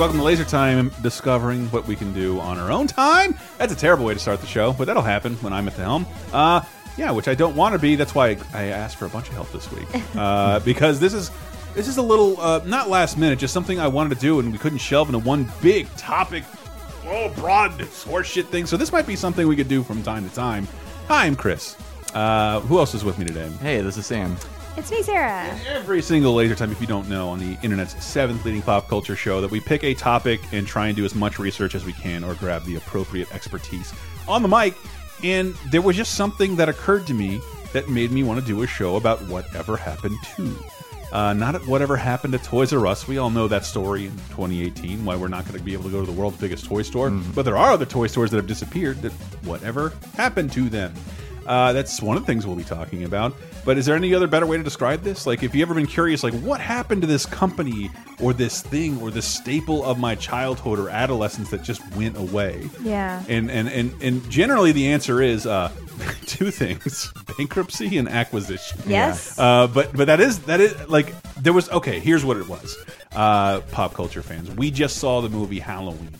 Welcome to Laser Time, discovering what we can do on our own time. That's a terrible way to start the show, but that'll happen when I'm at the helm. Uh, yeah, which I don't want to be. That's why I asked for a bunch of help this week, uh, because this is this is a little uh, not last minute, just something I wanted to do, and we couldn't shelve into one big topic, oh broad horseshit thing. So this might be something we could do from time to time. Hi, I'm Chris. Uh, who else is with me today? Hey, this is Sam. It's me, Sarah. Every single laser time, if you don't know, on the internet's seventh leading pop culture show, that we pick a topic and try and do as much research as we can or grab the appropriate expertise on the mic. And there was just something that occurred to me that made me want to do a show about whatever happened to. Uh, not at whatever happened to Toys R Us. We all know that story in 2018, why we're not going to be able to go to the world's biggest toy store. But there are other toy stores that have disappeared that whatever happened to them. Uh, that's one of the things we'll be talking about. But is there any other better way to describe this? Like, if you've ever been curious, like, what happened to this company or this thing or this staple of my childhood or adolescence that just went away? Yeah. And and and and generally the answer is uh, two things: bankruptcy and acquisition. Yes. Uh, but but that is that is like there was okay. Here's what it was. Uh, pop culture fans, we just saw the movie Halloween,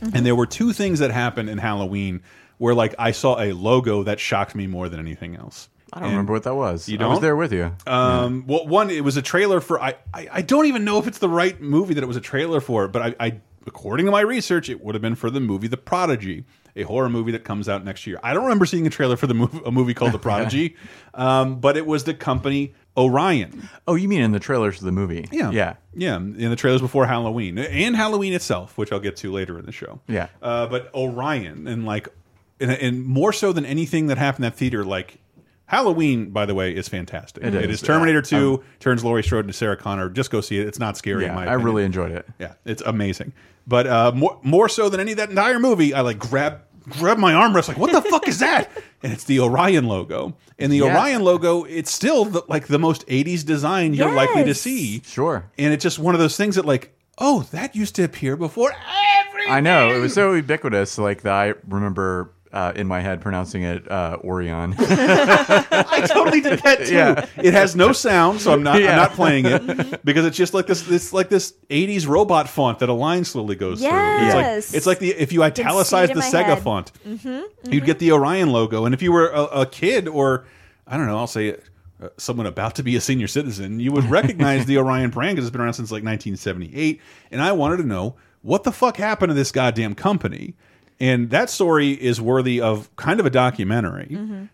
and there were two things that happened in Halloween where like I saw a logo that shocked me more than anything else. I don't And- remember what that was. You don't? I was there with you. Um, well, one, it was a trailer for. I, I, I don't even know if it's the right movie that it was a trailer for, but I, I, according to my research, it would have been for the movie The Prodigy, a horror movie that comes out next year. I don't remember seeing a trailer for the movie, a movie called The Prodigy, um, but it was the company Orion. oh, you mean in the trailers of the movie? Yeah, Yeah. yeah. In the trailers before Halloween and Halloween itself, which I'll get to later in the show. Yeah. Uh, but Orion and like, and, and more so than anything that happened in that theater, like. Halloween, by the way, is fantastic. It It is. is Terminator Uh, 2, turns Laurie Strode into Sarah Connor. Just go see it. It's not scary in Yeah, I really enjoyed it. Yeah, it's amazing. But uh, more more so than any of that entire movie, I like grab grab my armrest, like what the fuck is that? And it's the Orion logo. And the Yeah. Orion logo, it's still the, like the most '80s design you're likely to see. Sure. And it's just one of those things that like, oh, that used to appear before everything. I know. It was so ubiquitous, like that I remember uh, in my head pronouncing it uh, Orion. I totally did that too. Yeah. It has no sound, so I'm not Yeah. I'm not playing it because it's just like this it's like this 80s robot font that a line slowly goes through. It's like Yes. it's like the if you italicize the Sega head. font, you'd get the Orion logo. And if you were a, a kid or I don't know, I'll say uh, someone about to be a senior citizen, you would recognize the Orion brand because it's been around since like 1978. And I wanted to know what the fuck happened to this goddamn company. And that story is worthy of kind of a documentary.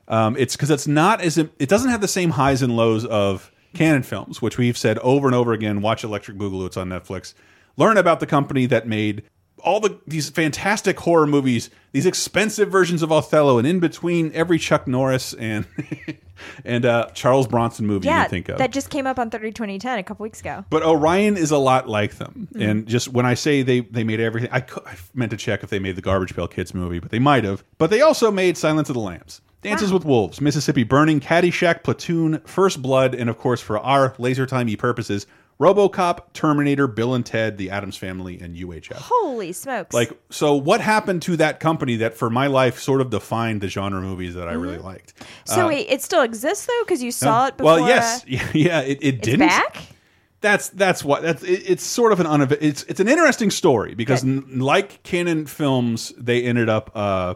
Um, it's because it's not as it doesn't have the same highs and lows of Cannon films, which we've said over and over again. Watch Electric Boogaloo; it's on Netflix. Learn about the company that made all the these fantastic horror movies, these expensive versions of Othello, and in between every Chuck Norris and and uh, Charles Bronson movie you Yeah, can think of. that just came up on 30 2010 a couple weeks ago. But Orion is a lot like them, Mm. and just when I say they they made everything, I, I meant to check if they made the Garbage Pail Kids movie, but they might have. But they also made Silence of the Lambs, Dances with Wolves, Mississippi Burning, Caddyshack, Platoon, First Blood, and of course for our laser timey purposes, RoboCop, Terminator, Bill and Ted, The Addams Family, and UHF. Holy smokes. Like, so what happened to that company that for my life sort of defined the genre movies that I really liked? so wait, it still exists though because you saw it before. uh, Well, yes, uh, yeah, it, it it's didn't. back. That's that's what that's it, it's sort of an unev it's it's an interesting story because n like Cannon films they ended up uh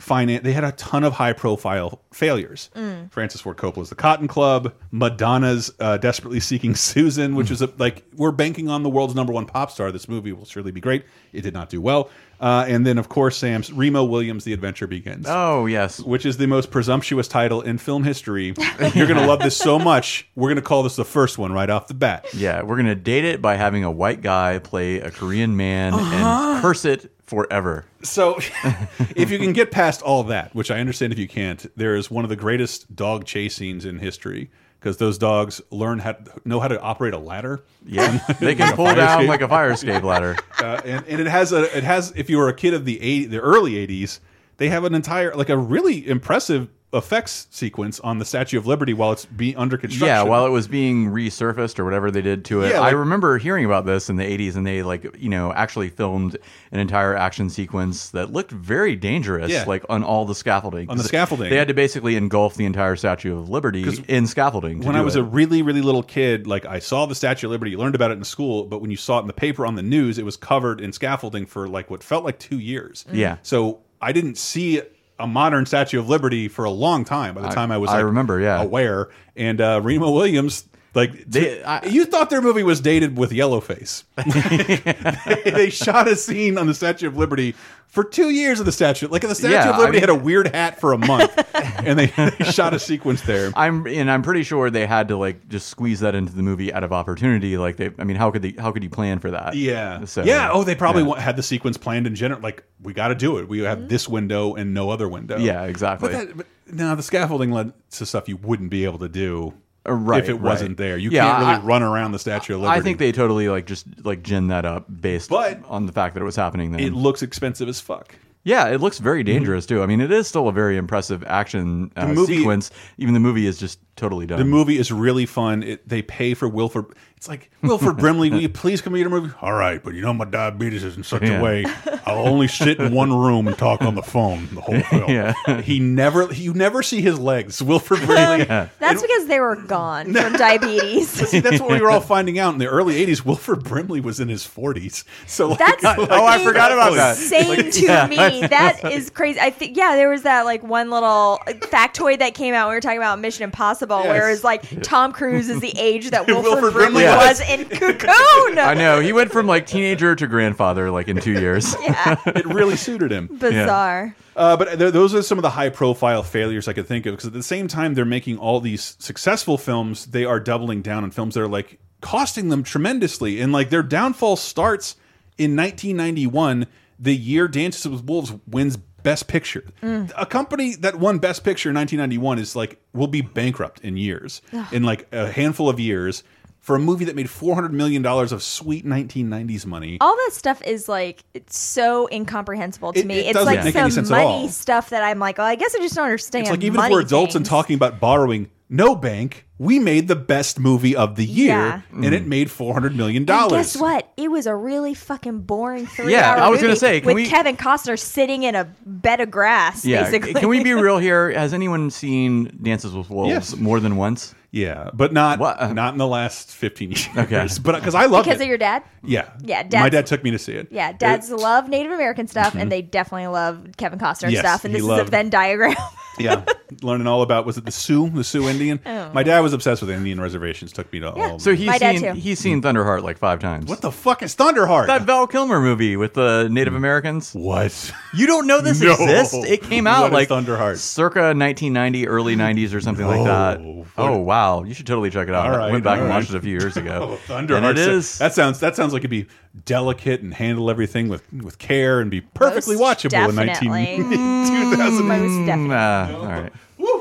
finan they had a ton of high profile failures. Mm. Francis Ford Coppola's The Cotton Club, Madonna's uh, Desperately Seeking Susan, which is a, like we're banking on the world's number one pop star. This movie will surely be great. It did not do well. Uh, and then of course Sam's Remo Williams The Adventure Begins Oh yes. which is the most presumptuous title in film history. You're going to love this so much. We're going to call this the first one right off the bat. Yeah, we're gonna date it by having a white guy play a Korean man Uh-huh. and curse it forever. So, if you can get past all that, which I understand if you can't, there is one of the greatest dog chase scenes in history. because those dogs learn how know how to operate a ladder. Yeah, they can pull down escape. like a fire escape ladder. uh, and, and it has a it has if you were a kid of the eight the early '80s, they have an entire like a really impressive effects sequence on the Statue of Liberty while it's being under construction. Yeah, while it was being resurfaced or whatever they did to it. Yeah, I remember hearing about this in the 80s and they like, you know, actually filmed an entire action sequence that looked very dangerous Yeah. like on all the scaffolding. On the scaffolding. They had to basically engulf the entire Statue of Liberty in scaffolding. when I was it. a really, really little kid, like I saw the Statue of Liberty, you learned about it in school, but when you saw it in the paper on the news, it was covered in scaffolding for like what felt like two years. Yeah. So I didn't see a modern Statue of Liberty for a long time. By the time I was, I like, remember, yeah. aware. And uh, Remo Williams, like They- t- I- you thought their movie was dated with yellowface. they, they shot a scene on the Statue of Liberty for two years of the statue. Like the Statue Yeah, of Liberty I mean- had a weird hat for a month, and they, they shot a sequence there. I'm and I'm pretty sure they had to like just squeeze that into the movie out of opportunity. Like they, I mean, how could they? How could you plan for that? Yeah. So, yeah. Oh, they probably yeah. had the sequence planned in general. Like, we got to do it. We have mm-hmm. this window and no other window. Yeah, exactly. But, that, but no, the scaffolding led to stuff you wouldn't be able to do right, if it right. wasn't there. You Yeah, can't really I- run around the Statue of Liberty. I think they totally like just like gin that up based But- on the fact that it was happening then. It looks expensive as fuck. Yeah, it looks very dangerous too. I mean, it is still a very impressive action uh, movie- sequence. Even the movie is just totally done. The movie is really fun. It, they pay for Wilford. It's like Wilford Brimley. Will you please come to your movie? All right, but you know my diabetes is in such Yeah. a way. I'll only sit in one room and talk on the phone the whole film. Yeah. He never. You never see his legs. Wilford Brimley. Um, that's because they were gone from diabetes. See, that's what we were all finding out in the early '80s. Wilford Brimley was in his 40s. So like, That's like- Oh, I forgot about that. Insane to yeah. me. That is crazy. I think yeah, there was that like one little factoid that came out. We were talking about Mission Impossible, where Yes. it's like Tom Cruise is the age that Wilford, Wilford Brimley Brimley was was. in Cocoon. I know he went from like teenager to grandfather like in two years. Yeah, it really suited him. bizarre. Uh, but th those are some of the high-profile failures I could think of. Because at the same time, they're making all these successful films. They are doubling down on films that are like costing them tremendously, and like their downfall starts in 1991, the year Dances with Wolves wins Best Picture. A company that won Best Picture in 1991 is like will be bankrupt in years, in like a handful of years. For a movie that made four hundred million dollars of sweet 1990s money, All that stuff is like it's so incomprehensible to It- me. it it's doesn't like make any some sense at all. money stuff that I'm like, oh, I guess I just don't understand. It's like even if we're adults and talking about borrowing, no bank, we made the best movie of the year, Yeah. and it mm. made four hundred million And dollars. guess what? It was a really fucking boring three Yeah, hour I was gonna say, can with we- Kevin Costner sitting in a bed of grass, Yeah. basically. Can we be real here? Has anyone seen Dances with Wolves Yes. more than once? Yeah, but not What? uh, not in the last fifteen years. Okay. but because I love because it. of your dad? yeah, Yeah, My dad took me to see it. Yeah, dads love Native American stuff, and they definitely love Kevin Costner Mm-hmm. Yes, stuff. And he this is a Venn diagram. yeah, learning all about was it the Sioux, the Sioux Indian? Oh. My dad was obsessed with Indian reservations. Took me to Yeah. all. So he's My dad seen too. he's seen Thunderheart like five times. what the fuck is Thunderheart? that Val Kilmer movie with the Native Americans? what? You don't know this No. exists? It came out What is like Thunderheart? circa 1990, early 90s or something like that. Oh wow, you should totally check it out. All I went back all and right. watched it a few years ago. Oh, Thunderheart. And it so- is That sounds. That sounds like it'd be delicate and handle everything with with care and be perfectly Most watchable in definitely. 19 2000. Most definitely. uh, all right.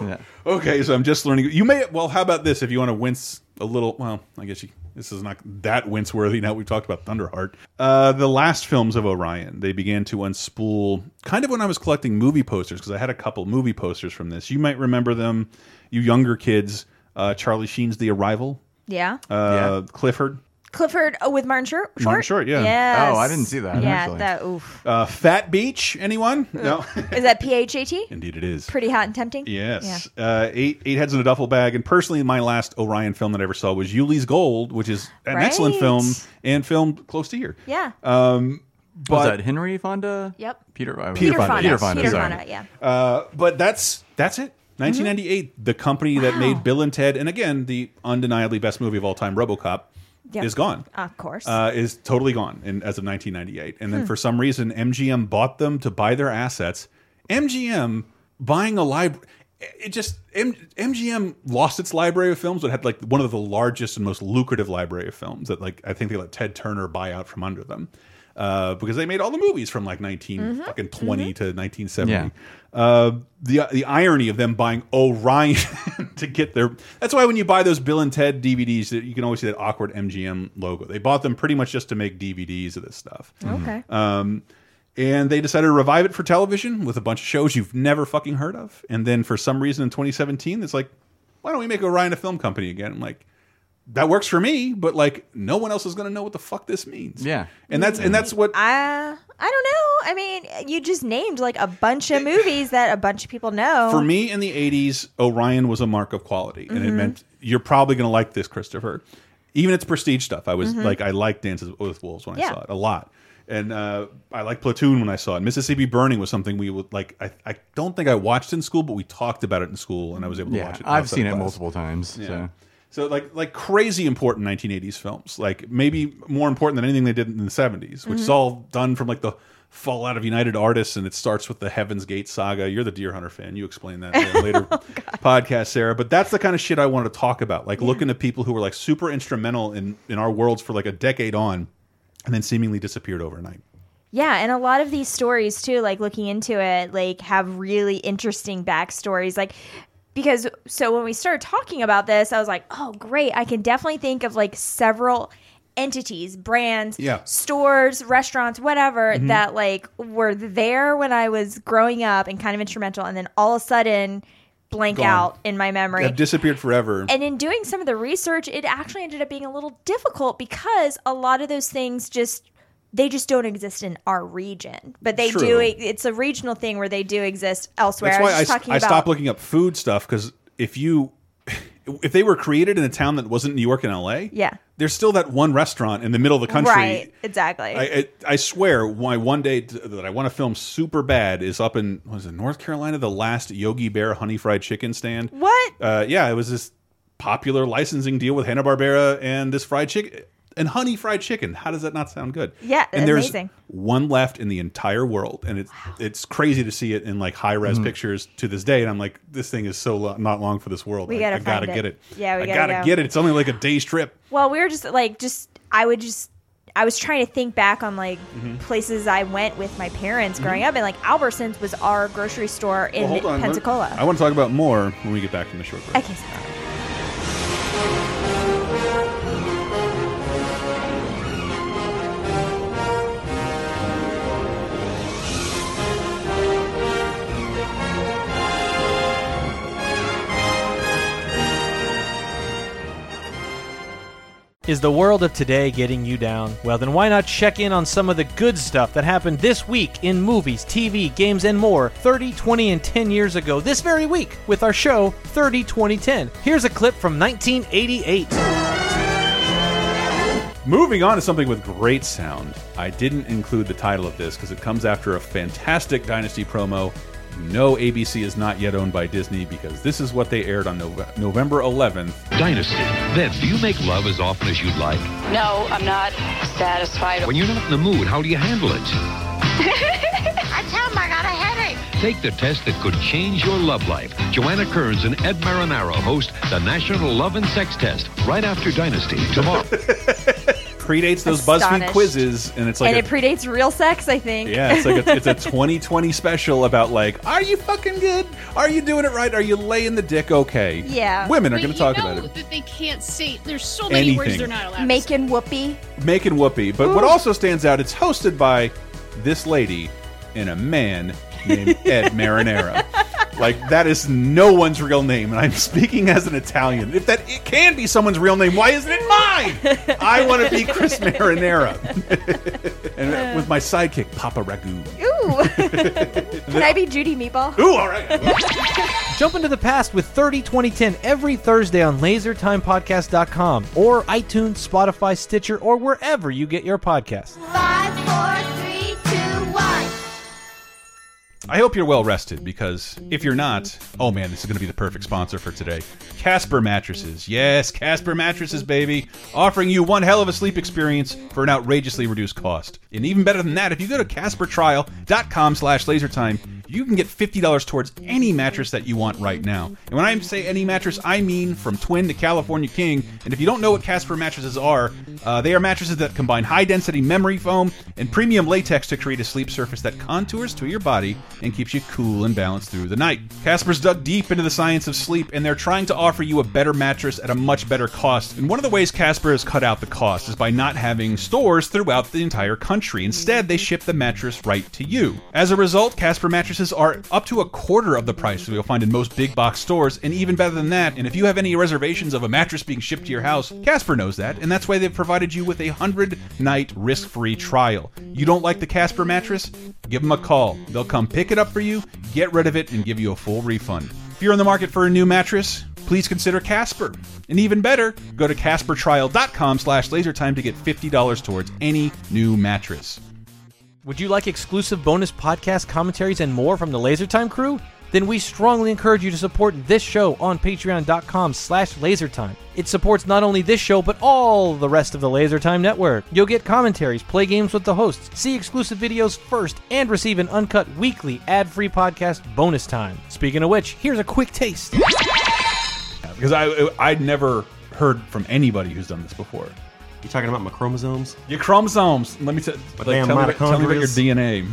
Yeah. Okay, so I'm just learning. You may. Well, how about this? If you want to wince a little, well, I guess you. This is not that wince worthy. Now we've talked about Thunderheart. Uh, the last films of Orion, they began to unspool. Kind of when I was collecting movie posters, because I had a couple movie posters from this. You might remember them, you younger kids. Uh, Charlie Sheen's The Arrival. yeah. Uh, Clifford. Clifford oh, with Martin Short. Short? Martin Short, yeah. Yes. Oh, I didn't see that, Yeah, actually. that. Oof. Uh, Phat Beach. Anyone? No. Is that P H A T? Indeed, it is. Pretty hot and tempting. Yes. Uh, eight eight heads in a duffel bag. And personally, my last Orion film that I ever saw was Ulee's Gold, which is an excellent film and filmed close to here. Yeah. Um, Was but that Henry Fonda? Yep. Peter. uh, Peter Fonda. Peter yes. Fonda. Peter sorry. Fonda. Yeah. uh, but that's that's it. 1998, the company that made Bill and Ted, and again the undeniably best movie of all time, RoboCop, Yep. is gone. Of course. Uh, is totally gone in, as of 1998, and then Hmm. for some reason MGM bought them to buy their assets. MGM buying a library. it just M MGM lost its library of films, but had like one of the largest and most lucrative library of films that like I think they let Ted Turner buy out from under them. Uh, because they made all the movies from like 19 Mm-hmm. fucking 20 to 1970. Yeah. Uh, the the irony of them buying Orion to get their that's why when you buy those Bill and Ted DVDs that you can always see that awkward MGM logo. They bought them pretty much just to make DVDs of this stuff. Okay. Um, and they decided to revive it for television with a bunch of shows you've never fucking heard of. And then for some reason in 2017, it's like, why don't we make Orion a film company again? I'm like, that works for me, but like no one else is going to know what the fuck this means. Yeah. and that's and that's what I I don't know. I mean, you just named like a bunch of movies that a bunch of people know. for me in the 80s, Orion was a mark of quality, and it meant you're probably going to like this, Christopher. Even its prestige stuff, I was like, I liked Dances with Wolves when I saw it a lot. And uh, I liked Platoon when I saw it. Mississippi Burning was something we would like. I, I don't think I watched in school, but we talked about it in school, and I was able to Yeah, watch it. I've seen it class. multiple times. Yeah. So. So like like crazy important 1980s films, like maybe more important than anything they did in the 70s, which is mm-hmm. all done from like the fallout of United Artists, and it starts with the Heaven's Gate saga. You're the Deer Hunter fan. You explain that in a later oh, podcast, Sarah. But that's the kind of shit I wanted to talk about, like looking at people who were like super instrumental in in our worlds for like a decade on, and then seemingly disappeared overnight. Yeah, and a lot of these stories too, like looking into it, like have really interesting backstories. Like because so when we started talking about this, I was like, oh great, I can definitely think of like several entities, brands, Yeah. stores, restaurants, whatever Mm-hmm. that like were there when I was growing up and kind of instrumental, and then all of a sudden blank Gone. out in my memory. Have disappeared forever. And in doing some of the research, it actually ended up being a little difficult because a lot of those things just they just don't exist in our region. But they True. do it's a regional thing where they do exist elsewhere. That's I was why I, talking I about stopped looking up food stuff because if you if they were created in a town that wasn't New York and L.A., Yeah. there's still that one restaurant in the middle of the country. Right, exactly. I, I, I swear, my one day that I want to film super bad is up in was it North Carolina? The last Yogi Bear honey fried chicken stand. what? Uh, yeah, it was this popular licensing deal with Hanna Barbera and this fried chicken and honey fried chicken. How does that not sound good? Yeah, and there's amazing. one left in the entire world, and it's it's crazy to see it in like high Mm-hmm. res pictures to this day. And I'm like, this thing is so lo not long for this world. We I, gotta I gotta find get it. it. Yeah, we I gotta gotta go. get it. It's only like a day's trip. Well, we were just like just I would just I was trying to think back on like Mm-hmm. places I went with my parents growing up, and like Albertsons was our grocery store in Well, hold on. Pensacola. I want to talk about more when we get back from the short break. okay, sorry. Is the world of today getting you down? Well, then why not check in on some of the good stuff that happened this week in movies, TV, games, and more 30, 20, and 10 years ago this very week with our show 30, 20, 10. Here's a clip from 1988. Moving on to something with great sound. I didn't include the title of this because it comes after a fantastic Dynasty promo. You know ABC is not yet owned by Disney because this is what they aired on Nove November 11th. Dynasty. Then, do you make love as often as you'd like? No, I'm not satisfied. When you're not in the mood, how do you handle it? I tell him I got a headache. Take the test that could change your love life. Joanna Kerns and Ed Marinaro host the National Love and Sex Test right after Dynasty tomorrow. Predates those BuzzFeed quizzes, and it's like and a, it predates real sex, I think. yeah, it's like a, it's a 2020 special about like, are you fucking good? Are you doing it right? Are you laying the dick okay? Yeah. women are going to talk know about it. that they can't say. There's so many words they're not allowed. to say. Making whoopee. Making whoopee. But what also stands out, it's hosted by this lady and a man named Ed Marinara. Like that is no one's real name, and I'm speaking as an Italian. If that it can be someone's real name, why isn't it mine? I want to be Chris Marinara, and with my sidekick Papa Ragu. Ooh. Can I be Judy Meatball? Ooh, all right. Jump into the past with 30, 20, 10 every Thursday on lasertimepodcast.com or iTunes, Spotify, Stitcher, or wherever you get your podcasts. Five, four, three, two, one. I hope you're well rested because if you're not, oh man, this is going to be the perfect sponsor for today. Casper Mattresses. Yes, Casper Mattresses, baby. Offering you one hell of a sleep experience for an outrageously reduced cost. And even better than that, if you go to CasperTrial.com slash lasertime, you can get $50 towards any mattress that you want right now. And when I say any mattress, I mean from twin to California king. And if you don't know what Casper mattresses are, uh, they are mattresses that combine high density memory foam and premium latex to create a sleep surface that contours to your body and keeps you cool and balanced through the night. Casper's dug deep into the science of sleep and they're trying to offer you a better mattress at a much better cost. And one of the ways Casper has cut out the cost is by not having stores throughout the entire country. Instead, they ship the mattress right to you. As a result, Casper mattresses are up to a quarter of the price that you'll find in most big box stores, and even better than that. And if you have any reservations of a mattress being shipped to your house, Casper knows that, and that's why they've provided you with a 100 night risk free trial. You don't like the Casper mattress? Give them a call. They'll come pick it up for you, get rid of it, and give you a full refund. If you're in the market for a new mattress, please consider Casper. And even better, go to CasperTrial.com slash lasertime to get $50 towards any new mattress. Would you like exclusive bonus podcast commentaries and more from the LaserTime crew? Then we strongly encourage you to support this show on patreon.com slash lasertime. It supports not only this show, but all the rest of the LaserTime network. You'll get commentaries, play games with the hosts, see exclusive videos first, and receive an uncut weekly ad-free podcast bonus time. Speaking of which, here's a quick taste. Because I, I'd never heard from anybody who's done this before. You talking about my chromosomes? Your chromosomes. Let me t- like, tell, me tell me about your. DNA.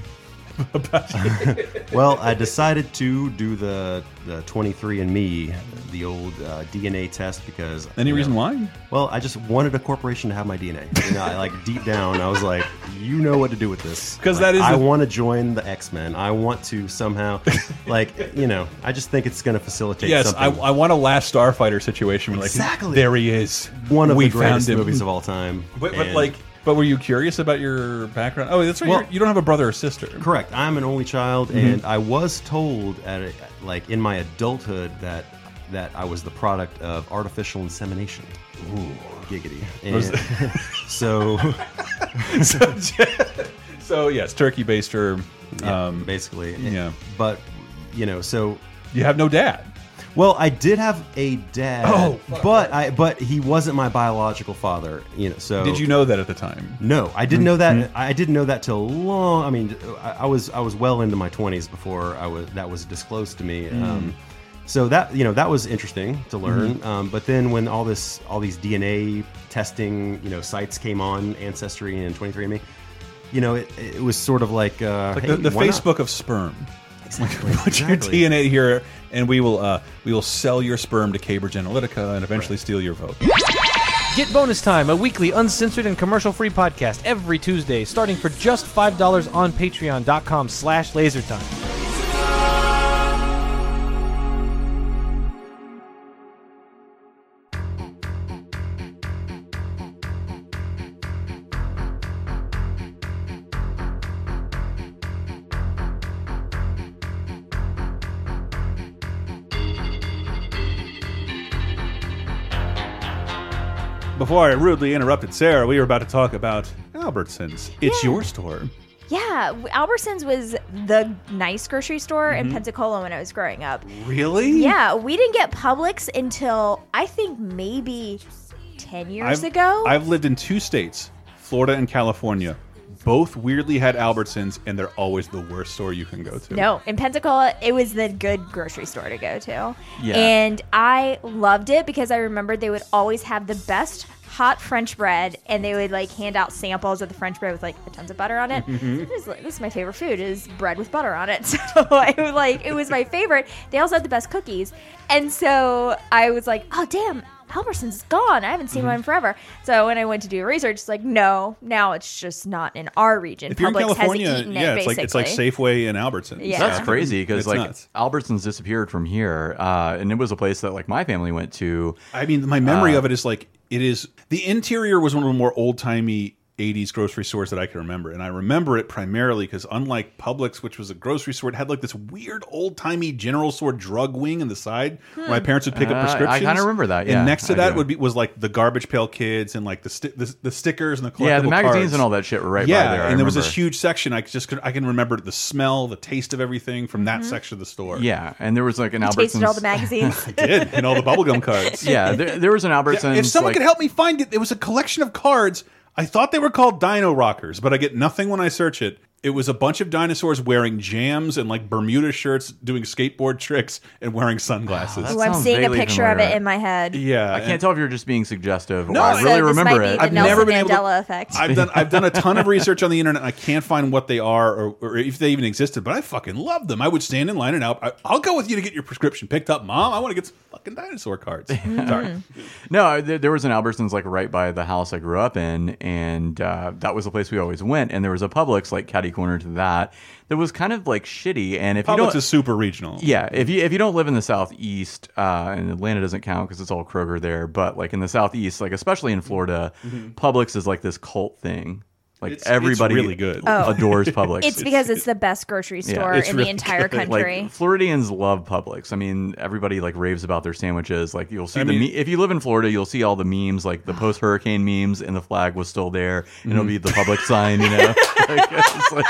well, I decided to do the the 23andMe, the old uh, DNA test because Any you know, reason why? Well, I just wanted a corporation to have my DNA. You know, I, like deep down, I was like, you know what to do with this 'Cause Like, that is I want to join the X Men. I want to somehow, like, you know, I just think it's going to facilitate. Yes, I, something. I want a Last Starfighter situation. Where, like, Exactly. There he is. one of we the greatest movies of all time. But, but like, but were you curious about your background? Oh, that's right. Well- you're, don't have a brother or sister. Correct. I'm an only child, Mm-hmm. and I was told at a, like in my adulthood that that I was the product of artificial insemination. Ooh, giggity. And so, so, so yes, turkey baster. yeah, Um, basically, yeah. But you know, so you have no dad. Well, I did have a dad. Oh, but I but he wasn't my biological father. You know, so Did you know that at the time? No, I didn't know that. Mm-hmm. I didn't know that till long. I mean, I, I was I was well into my twenties before I was that was disclosed to me. Mm. Um, so that you know that was interesting to learn. Mm-hmm. Um, but then when all this all these DNA testing you know sites came on, Ancestry and 23andMe, you know it, it was sort of like, uh, Like hey, the, the why not? Facebook of sperm. Exactly, Put your. DNA here, and we will uh, we will sell your sperm to Cambridge Analytica and eventually steal your vote. Get Bonus Time, a weekly uncensored and commercial-free podcast every Tuesday, starting for just $5 on patreon.com slash lasertime. Before I rudely interrupted Sarah, we were about to talk about Albertsons. It's Yeah. your store. Yeah, Albertsons was the nice grocery store Mm-hmm. in Pensacola when I was growing up. Really? Yeah, we didn't get Publix until I think maybe 10 years I've, ago. I've lived in two states, Florida and California. Both weirdly had Albertsons, and they're always the worst store you can go to. No, in Pensacola, it was the good grocery store to go to. Yeah. And I loved it because I remembered they would always have the best hot French bread and they would like hand out samples of the French bread with like tons of butter on it. Mm-hmm. This, is, this is my favorite food is bread with butter on it. So I was like, it was my favorite. They also had the best cookies. And so I was like, oh, damn. Albertsons is gone. I haven't Mm-hmm. seen one forever. So when I went to do research, it's like, no, now it's just not in our region. If you're in California, has eaten yeah, it, it's like it's like. Safeway and Albertsons. Yeah. That's crazy because like nuts. Albertsons disappeared from here, uh, and it was a place that like my family went to. I mean, my Uh, memory of it is like it is. The interior was one of the more old timey. 80s grocery stores that I can remember. And I remember it primarily because, unlike Publix, which was a grocery store, it had like this weird old timey general store drug wing in the side where my parents would pick Uh, up I prescriptions. kinda remember that, yeah, and next to I that do. would be was like the Garbage Pail Kids and like the sti the, the stickers and the collectible Yeah, the magazines cards. and all that shit were right yeah, by there. I and there was this huge section. I just could I can remember the smell, the taste of everything from that section of the store. Yeah, and there was like an Albertsons. tasted all the magazines. did and all the bubblegum cards. yeah, there, there was an Albertsons. If someone like- could help me find it, it was a collection of cards. I thought they were called Dino Rockers, but I get nothing when I search it. It was a bunch of dinosaurs wearing jams and like Bermuda shirts, doing skateboard tricks, and wearing sunglasses. That Ooh, I'm seeing a vaguely picture of it in my head. yeah, I can't tell if you're just being suggestive. No, or I I- really So this remember might be it. the I've Nelson never been able to- Mandela effect. I've done I've done a ton of research on the internet. and I can't find what they are or, or if they even existed, but I fucking love them. I would stand in line and out. I, I'll go with you to get your prescription picked up, mom. I want to get some fucking dinosaur cards. Sorry, No, there, there was an Albertsons like right by the house I grew up in, and uh, that was the place we always went. And there was a Publix like catty corner to that that was kind of like shitty. And if you Publix don't, is super regional. yeah, if you if you don't live in the southeast, uh, and Atlanta doesn't count because it's all Kroger there, but like in the southeast, like especially in Florida, Publix is like this cult thing. Like It's- it's everybody really good. Oh. adores Publix. It's because it's the best grocery store it's in really the entire good. country. Like Floridians love Publix. I mean, everybody like raves about their sandwiches. Like you'll see I the mean- me- if you live in Florida, you'll see all the memes, like the post hurricane memes, and the flag was still there, and it'll mm-hmm. be the Publix sign. You know, like, it's like-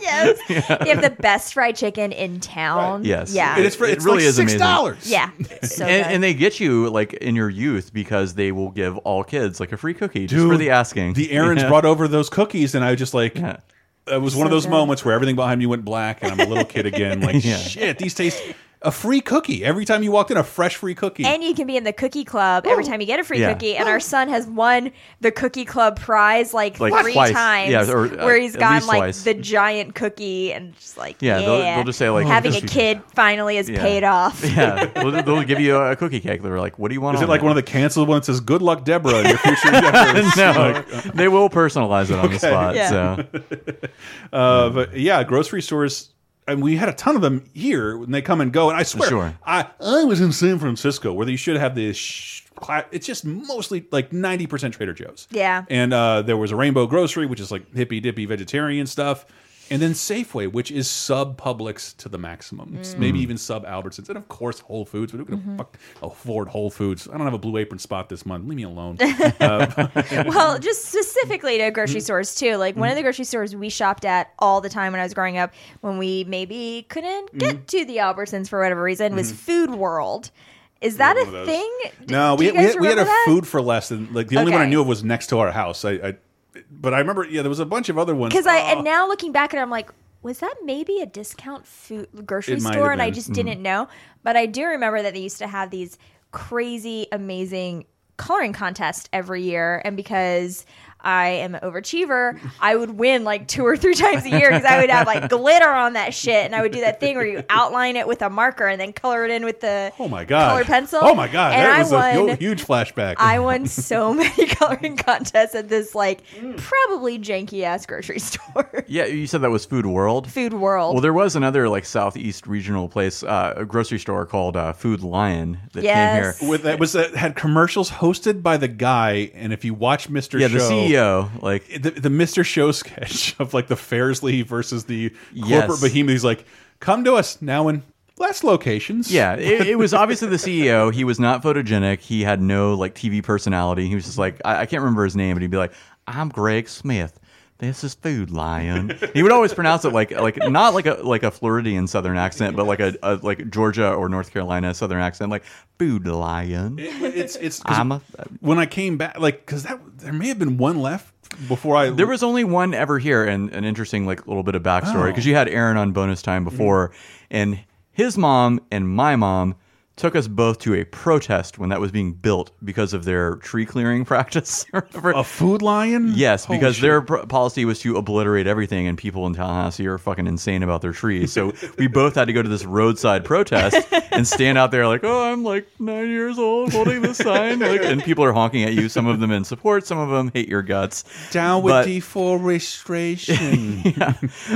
yes. They have the best fried chicken in town. Yes. Yeah. And it's, for, It really like is six amazing. dollars. yeah. So and, good. and they get you like in your youth because they will give all kids like a free cookie just for the asking. The errands Yeah. brought over those cookies, and I was just like, Yeah. it was one of those good. moments where everything behind me went black, and I'm a little kid again. Like, Yeah. shit, these taste a free cookie every time you walked in, a fresh free cookie. and you can be in the cookie club every time you get a free Yeah. cookie. And our son has won the cookie club prize like, Like three twice. times, Yeah, or, uh, where he's at gotten least like twice. the giant cookie and just like Yeah, yeah, they'll- they'll just say, like, having just- a kid finally is Yeah. paid off. yeah, they'll, they'll give you a cookie cake. They're like, "What do you want?" is it on like one of the canceled ones that says "Good luck, Deborah"? in Your future endeavors? no, they will personalize it on the spot. Yeah. So Uh, but yeah, grocery stores. And we had a ton of them here, and they come and go. And I swear, Sure. I I was in San Francisco where you should have this. Sh it's just mostly like ninety percent Trader Joe's. Yeah. And uh, there was a Rainbow Grocery, which is like hippy dippy vegetarian stuff, and then Safeway, which is sub Publix to the maximum, Mm. maybe even sub Albertsons, and of course Whole Foods. But who can Mm-hmm. fuck afford Whole Foods? I don't have a Blue Apron spot this month. Leave me alone. well, just specifically to grocery Mm-hmm. stores too. Like one of the grocery stores we shopped at all the time when I was growing up, when we maybe couldn't Mm-hmm. get to the Albertsons for whatever reason, was Food World. Is that a thing? No, we, we, had, we had a that? food for less than like the only one I knew of was next to our house. I, I but I remember yeah, there was a bunch of other ones. because I and now looking back at it, I'm like, was that maybe a discount food grocery It might store? have And I been. just Mm-hmm. didn't know. But I do remember that they used to have these crazy, amazing coloring contests every year, and because I am an overachiever, I would win like two or three times a year because I would have like glitter on that shit, and I would do that thing where you outline it with a marker and then color it in with the oh my god, color pencil. Oh my god, and that I was a won, hu- huge flashback. I won so many coloring contests at this like probably janky ass grocery store. yeah, you said that was Food World. Food World. Well, there was another like southeast regional place, uh, a grocery store called uh, Food Lion that Yes. came here. with that was that had commercials hosted by the guy, and if you watch Mr. Yeah, Show, the CEO, like the, the Mr. Show sketch of like the Fairsley versus the corporate Yes. behemoth. He's like, "Come to us now in less locations." Yeah, it, it was obviously the CEO. He was not photogenic. He had no like TV personality. He was just like I, I can't remember his name, but he'd be like, "I'm Greg Smith. This is Food Lion." he would always pronounce it like like not like a like a Floridian Southern accent, but like a, a like Georgia or North Carolina Southern accent, like Food Lion. It- it's it's I'm a, when I came back, like because that there may have been one left before I. There was only one ever here, and an interesting like little bit of backstory Oh. because you had Aaron on bonus time before, and his mom and my mom took us both to a protest when that was being built because of their tree clearing practice. a food lion. Yes, Holy because shit. their pr- policy was to obliterate everything, and people in Tallahassee are fucking insane about their trees. So we both had to go to this roadside protest and stand out there like, "Oh, I'm like nine years old, holding this sign," like, and people are honking at you. Some of them in support, some of them hate your guts. down with But- deforestation. yeah.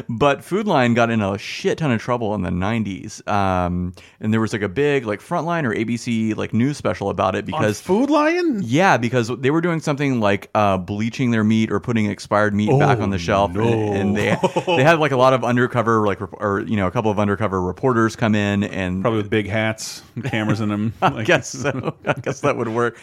But Food Lion got in a shit ton of trouble in the 90s. Um, and there was like a big like Frontline or ABC like news special about it On because food lion. yeah, because they were doing something like uh, bleaching their meat or putting expired meat back Oh, on the shelf, no. and, and they they had like a lot of undercover like or you know a couple of undercover reporters come in and Probably with big hats, cameras in them. I guess so. I guess that would work.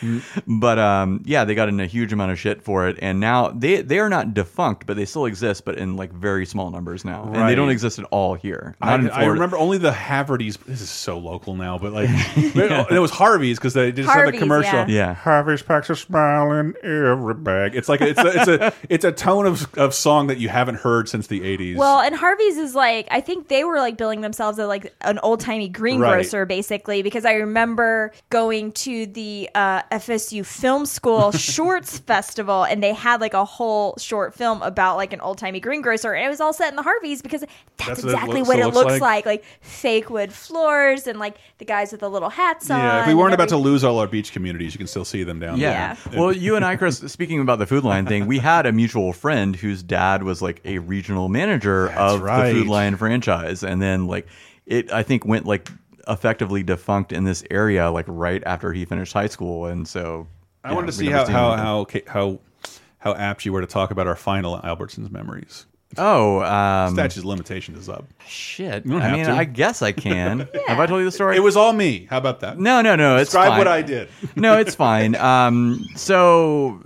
But um, yeah, they got in a huge amount of shit for it, and now they they are not defunct, but they still exist, but in like very small numbers now, and they don't exist at all here. I, I remember only the Havertys. This is so local now, but like and it was Harvey's because they just had the commercial. yeah. Yeah. Harvey's packs a smile in every bag. It's like it's a, it's a it's a tone of of song that you haven't heard since the '80s. Well, and Harvey's is like I think they were like billing themselves as like an old timey greengrocer basically because I remember going to the uh, FSU Film School Shorts Festival and they had like a whole short film about like an old timey greengrocer and it was all set in the Harveys because that's, That's what it exactly looks- what it looks looks like? like. like fake wood floors and like the guys with the little hats on. yeah, if we weren't about to lose all our beach communities, you can still see them down Yeah. there. Well, you and I, Chris, speaking about the Food Lion thing, we had a mutual friend whose dad was like a regional manager That's of right. the Food Lion franchise, and then like it, I think went like effectively defunct in this area like right after he finished high school, and so I yeah, wanted to see how how, how how how apt you were to talk about our final Albertsons memories. Oh, um, Statute of limitations is up. shit. You don't I have mean, to. I guess I can. Have I told you the story? It was all me. How about that? no, no, no. It's Describe fine. what I did. no, it's fine. Um, so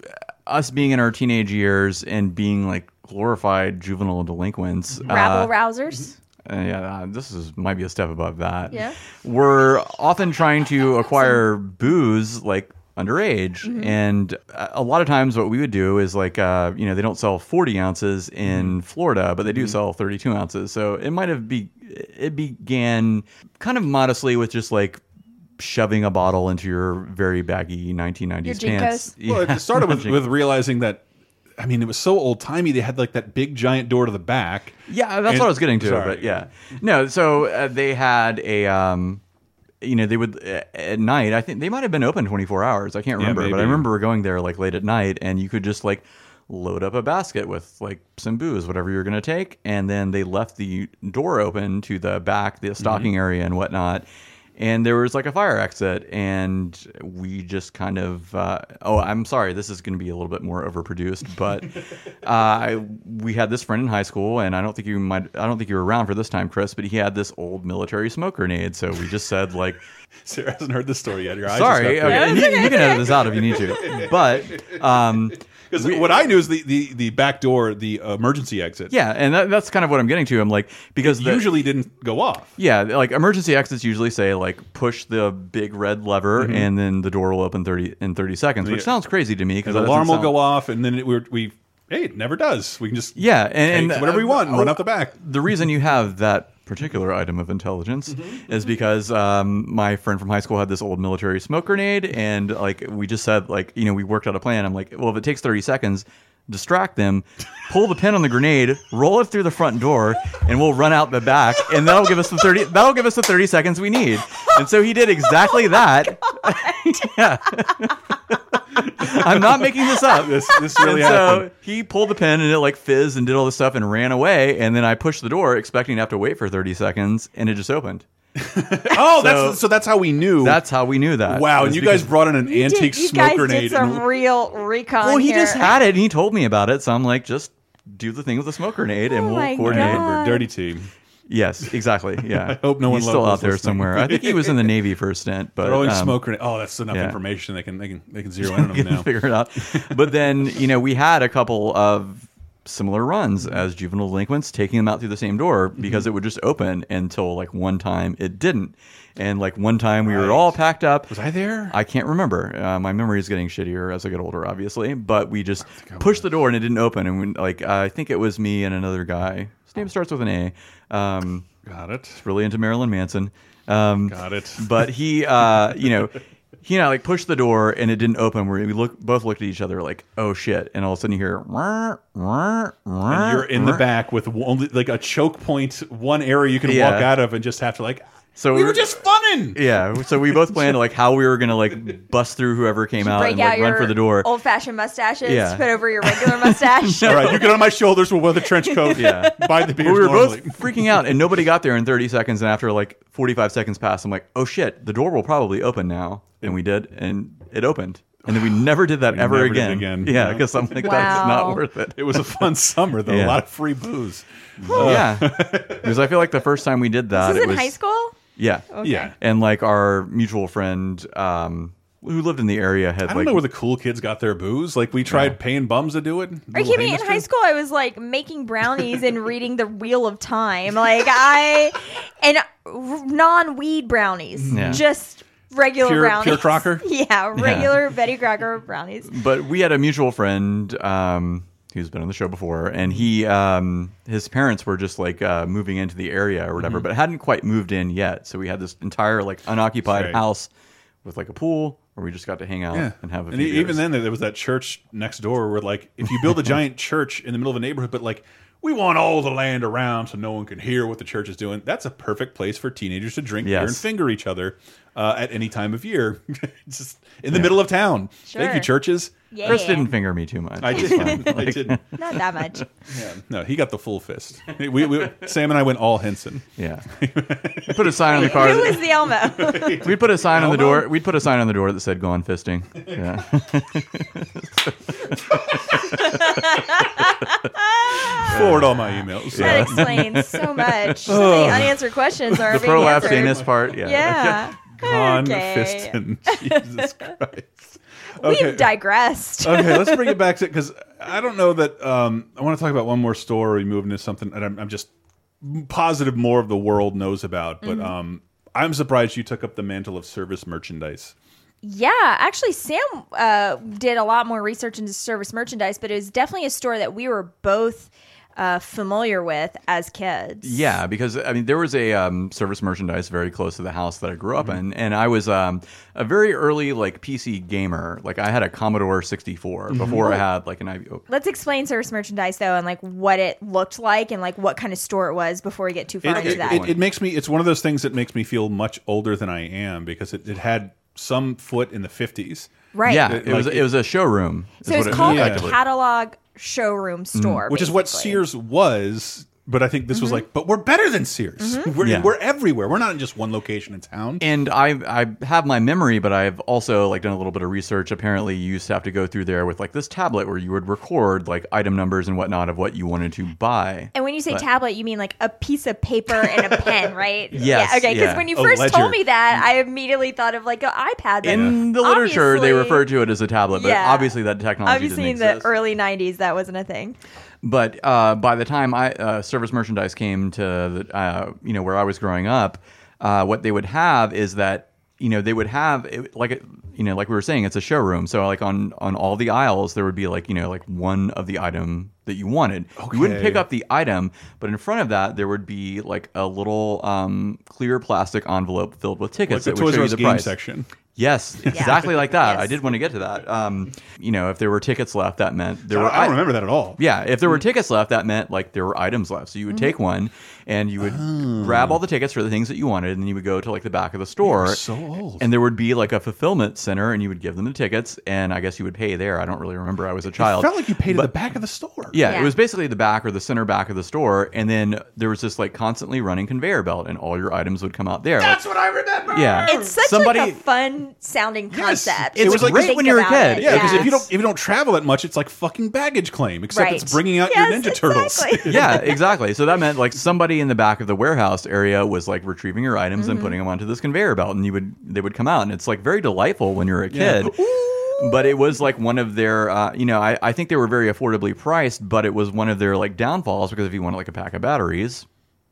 us being in our teenage years and being like glorified juvenile delinquents, rabble uh, rousers. Uh, yeah, uh, this is might be a step above that. Yeah. we're often trying to acquire booze like underage, Mm-hmm. and a a lot of times what we would do is like, uh, you know, they don't sell forty ounces in Florida, but they do sell thirty-two ounces. So it might have be it began kind of modestly with just like shoving a bottle into your very baggy 1990s Your pants. JNCOs? Well, it started with, with realizing that. I mean, it was so old timey. They had like that big giant door to the back. Yeah, that's And- what I was getting to. sorry. But yeah, no. So uh, they had a, um, you know, they would at night. I think they might have been open twenty four hours. I can't Yeah, remember, but I remember going there like late at night, and you could just like load up a basket with like some booze, whatever you're going to take, and then they left the door open to the back, the stocking Mm-hmm. area, and whatnot. And there was like a fire exit, and we just kind of. Uh, oh, I'm sorry, this is going to be a little bit more overproduced, but uh, I, we had this friend in high school, and I don't think you might. I don't think you were around for this time, Chris, but he had this old military smoke grenade. So we just said like, Sarah hasn't heard this story yet. Your "Sorry, okay, you, you can edit this out if you need to." But um, Because what I knew is the, the, the back door, the emergency exit. yeah, and that, that's kind of what I'm getting to. I'm like because the, usually didn't go off. Yeah, like emergency exits usually say like push the big red lever and then the door will open 30 in 30 seconds, which Yeah. sounds crazy to me because The alarm will go off, and then it, we're, we hey, it never does. We can just Yeah, and, and whatever we uh, want and run oh, out the back. The reason you have that particular item of intelligence is because um, my friend from high school had this old military smoke grenade, and like we just said, like you know, we worked out a plan. I'm like, well, if it takes 30 seconds, distract them, pull the pin on the grenade, roll it through the front door, and we'll run out the back, and that'll give us the 30. That'll give us the 30 seconds we need. And so he did exactly that. yeah. I'm not making this up. This this really and so happened. he pulled the pin and it like fizzed and did all this stuff and ran away. And then I pushed the door, expecting to have to wait for 30 seconds, and it just opened. Oh, so- that's so that's how we knew. That's how we knew that. wow, and you guys brought in an You did- antique you smoke guys grenade. did some and- real recon. Well, he here. just had it and he told me about it. So I'm like, just do the thing with the smoke grenade and Oh we'll coordinate. God. We're a dirty team. Yes, exactly. Yeah. I hope no one He's still out there listening. somewhere. I think he was in the Navy for a stint, but Throwing um, smoke grenade. Oh, that's enough yeah. information. They can they can they can zero in on them now. figure it out. But then, you know, we had a couple of similar runs as juvenile delinquents, taking them out through the same door Mm-hmm. because it would just open until like one time it didn't. And like one time we were all packed up. Was I there? I can't remember. Uh, my memory is getting shittier as I get older, obviously. But we just pushed the door and it didn't open. And we, like I think it was me and another guy. His name starts with an A. Um, Got it. really into Marilyn Manson. Um, Got it. but he, uh, you know, he and I like pushed the door and it didn't open. We look, both looked at each other like, "Oh shit!" And all of a sudden you hear, "Wah, wah, wah, And you're in the back with only like a choke point, one area you can Yeah. walk out of, and just have to like. So we we were just funning. yeah. So we both planned like how we were gonna like bust through whoever came out break and out like your run for the door. old fashioned mustaches, Yeah. put over your regular mustache. All right, you get on my shoulders. We'll wear the trench coat. Yeah. buy the But we were normally. both freaking out, and nobody got there in 30 seconds. And after like 45 seconds passed, I'm like, "Oh shit, the door will probably open now." And we did, and it opened. And then we never did that We ever never did again. again. Yeah, No. because I'm like, Wow. that's not worth it. It was a fun summer though. Yeah. A lot of free booze. yeah, because I feel like the first time we did that, this is it in was high school. Yeah, Yeah. and like our mutual friend, um, who lived in the area had I don't like know where the cool kids got their booze. Like we tried paying bums to do it. Are you kidding me? In high school, I was like making brownies and reading the Wheel of Time. Like I, and non weed brownies, Yeah. just regular Pure- brownies. pure Crocker? yeah, regular Betty Crocker brownies. but we had a mutual friend um, who's been on the show before, and he um, his parents were just like uh, moving into the area or whatever, Mm-hmm. but hadn't quite moved in yet. So we had this entire like unoccupied Right. house with like a pool where we just got to hang out Yeah, and have a and few even beers. then there was that church next door where like if you build a giant church in the middle of a neighborhood, but like we want all the land around so no one can hear what the church is doing. That's a perfect place for teenagers to drink beer and finger each other uh, at any time of year, just in the middle of town. Thank you, churches. Yeah, Chris didn't finger me too much. I It did. fine. I did. not that much. Yeah, no, he got the full fist. We, we, Sam and I went all Henson. Yeah, we put a sign on the car. Who was the Elmo? We'd put a sign on the door. We'd put a sign on the door that said "Go on fisting." Yeah. Forward all my emails. that explains so much. So many unanswered questions are the being prolapse answered. anus part. Yeah. Yeah. Con Okay. fisting. Jesus Christ. We've digressed. okay, let's bring it back to it because I don't know that um, I want to talk about one more story, move into something that I'm, I'm just positive more of the world knows about. But Mm-hmm. um, I'm surprised you took up the mantle of service merchandise. Yeah, actually, Sam uh, did a lot more research into service merchandise, but it was definitely a store that we were both uh, familiar with as kids. Yeah, because I mean, there was a um, service merchandise very close to the house that I grew Mm-hmm. up in, and I was um, a very early like PC gamer. Like I had a Commodore 64 Mm-hmm. before I had like an IB. oh, Let's explain service merchandise though, and like what it looked like, and like what kind of store it was before we get too far It, into it, that. it, it makes me. It's one of those things that makes me feel much older than I am because it, it had some foot in the 50s. right. Yeah, It- it, was like- it was a showroom. is So it's it- called yeah. a catalog showroom mm, store, which is what. Sears was. But I think this Mm-hmm. was like, but we're better than Sears. We're, Yeah. we're everywhere. We're not in just one location in town. And I I have my memory, but I've also like done a little bit of research. Apparently, you used to have to go through there with like this tablet where you would record like item numbers and whatnot of what you wanted to buy. And when you say But- tablet, you mean like a piece of paper and a pen, right? Yes, Yeah. Okay. Because yeah. when you first told me that, I immediately thought of like an iPad. but In the literature, they refer to it as a tablet, but Yeah. obviously that technology Obviously, in didn't the exist. early '90s, that wasn't a thing. But uh, by the time I uh, service merchandise came to the, uh, you know where I was growing up, uh, what they would have is that you know they would have it, like you know like we were saying it's a showroom. So like on on all the aisles there would be like you know like one of the item that you wanted. You wouldn't pick up the item, but in front of that there would be like a little um, clear plastic envelope filled with like tickets the that would Toys show R you Us the game price. section. Yes, exactly like that. I did want to get to that. Um, you know, if there were tickets left, that meant there I, were. I don't remember that at all. Yeah, if there were tickets left, that meant like there were items left. So you would take one and you would oh. grab all the tickets for the things that you wanted, and then you would go to like the back of the store. so old. And there would be like a fulfillment center, and you would give them the tickets, and I guess you would pay there. I don't really remember. I was a child. It child. felt like you paid at the back of the store. Yeah, Yeah. it was basically the back or the center back of the store, and then there was this like constantly running conveyor belt, and all your items would come out there. That's what I remember. yeah, It's such somebody. like a fun sounding concept. It was like- great when you were a kid. it. Yeah, because if you don't if you don't travel that much, it's like fucking baggage claim. Except Right. it's bringing out Yes, your Ninja Turtles. yeah, exactly. So that meant like somebody in the back of the warehouse area was like retrieving your items and putting them onto this conveyor belt, and you would they would come out, and it's like very delightful when you're a Yeah. kid. But it was like one of their, uh, you know, I, I think they were very affordably priced, but it was one of their like downfalls because if you wanted like a pack of batteries,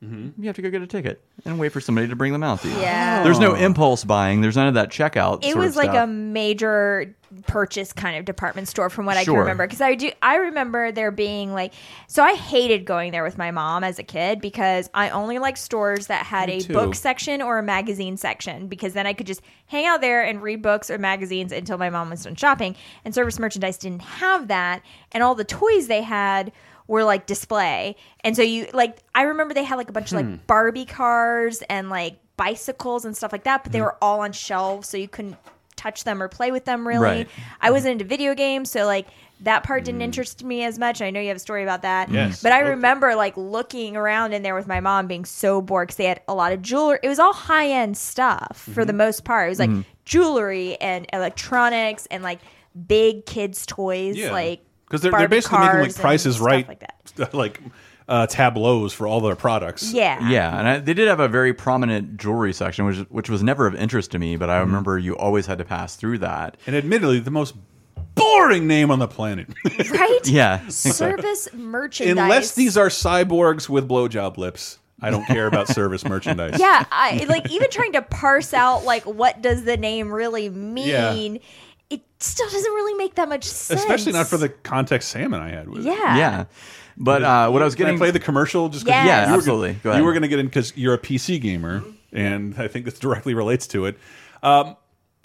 Mm-hmm. you have to go get a ticket and wait for somebody to bring them out to you. Yeah. There's no impulse buying. There's none of that checkout. it was like stuff. a major purchase kind of department store from what I can remember because I do I remember there being like so I hated going there with my mom as a kid because I only liked stores that had Me a too. book section or a magazine section because then I could just hang out there and read books or magazines until my mom was done shopping and service merchandise didn't have that and all the toys they had were like display and so you like I remember they had like a bunch of Hmm. like Barbie cars and like bicycles and stuff like that but they Hmm. were all on shelves so you couldn't touch them or play with them really. Right. I wasn't into video games, so like that part didn't interest me as much. I know you have a story about that. Yes. But I remember like looking around in there with my mom being so bored because they had a lot of jewelry. It was all high end stuff for the most part. It was like jewelry and electronics and like big kids' toys, Yeah. like because they're, they're basically making like prices right, like that. like uh, tableaus for all their products. Yeah. Yeah, and I, they did have a very prominent jewelry section, which which was never of interest to me. But. I remember you always had to pass through that. And admittedly, the most boring name on the planet. Right? Yeah, Service merchandise. Unless these are cyborgs with blowjob lips, I don't care about service merchandise. Yeah, I like even trying to parse out like what does the name really mean. It still doesn't really make that much sense. Especially not for the context salmon I had with it. Yeah. yeah. But uh, what I was Can getting I play the commercial? Just 'cause Yes. Yeah, you absolutely. gonna- Go ahead. You were going to get in because you're a PC gamer, and I think this directly relates to it. Um,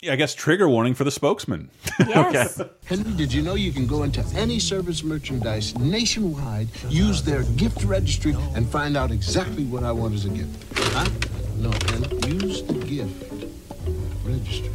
yeah, I guess trigger warning for the spokesman. Yes. Henry, did you know you can go into any service merchandise nationwide, use their gift registry, and find out exactly what I want as a gift? Huh? No, Henry, use the gift registry.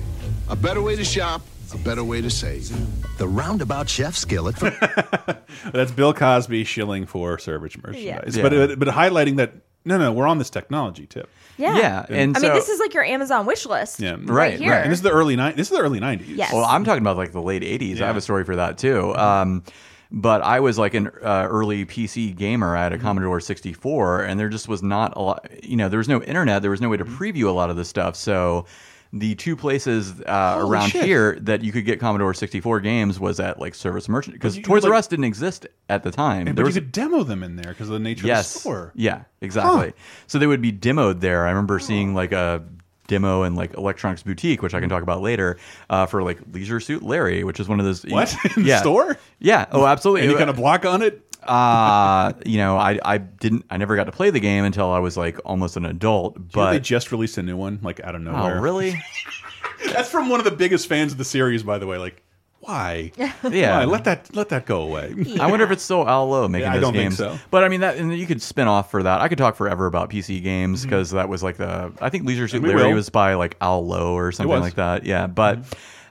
A better way to shop, a better way to save. The roundabout chef skillet. That's Bill Cosby shilling for service merchandise, Yeah. but uh, but highlighting that no, no, we're on this technology tip. Yeah. Yeah, and I mean, this is like your Amazon wish list. Yeah, Right, Right, here. right. And this is the early ni- This is the early nineties. Yes. Well, I'm talking about like the late '80s. I have a story for that too. Um, but I was like an uh, early PC gamer. I had a Mm-hmm. Commodore 64, and there just was not a lot. You know, there was no internet. There was no way to Mm-hmm. preview a lot of this stuff. So. The two places uh, around shit. here that you could get Commodore 64 games was at like service merchant because Toys R Us didn't exist at the time. And, There but was you could demo them in there because of the nature yes, of the store. yeah, exactly. So they would be demoed there. I remember seeing like a demo in like Electronics Boutique, which I can talk about later, uh, for like Leisure Suit Larry, which is one of those. What in the yeah. store? Yeah. Oh, absolutely. Any kind of block on it? Uh, you know, I I didn't I never got to play the game until I was like almost an adult. You know But they just released a new one, like out of nowhere. oh, nowhere. really? That's from one of the biggest fans of the series, by the way. Like, why? Yeah. Why? Let that let that go away. I wonder if it's still Al Lowe making Yeah, I those don't think games. so. But I mean that, and you could spin off for that. I could talk forever about PC games Mm-hmm. because that was like the. I think Leisure Suit Larry will. was by like Al Lowe or something. Like that. Yeah, but.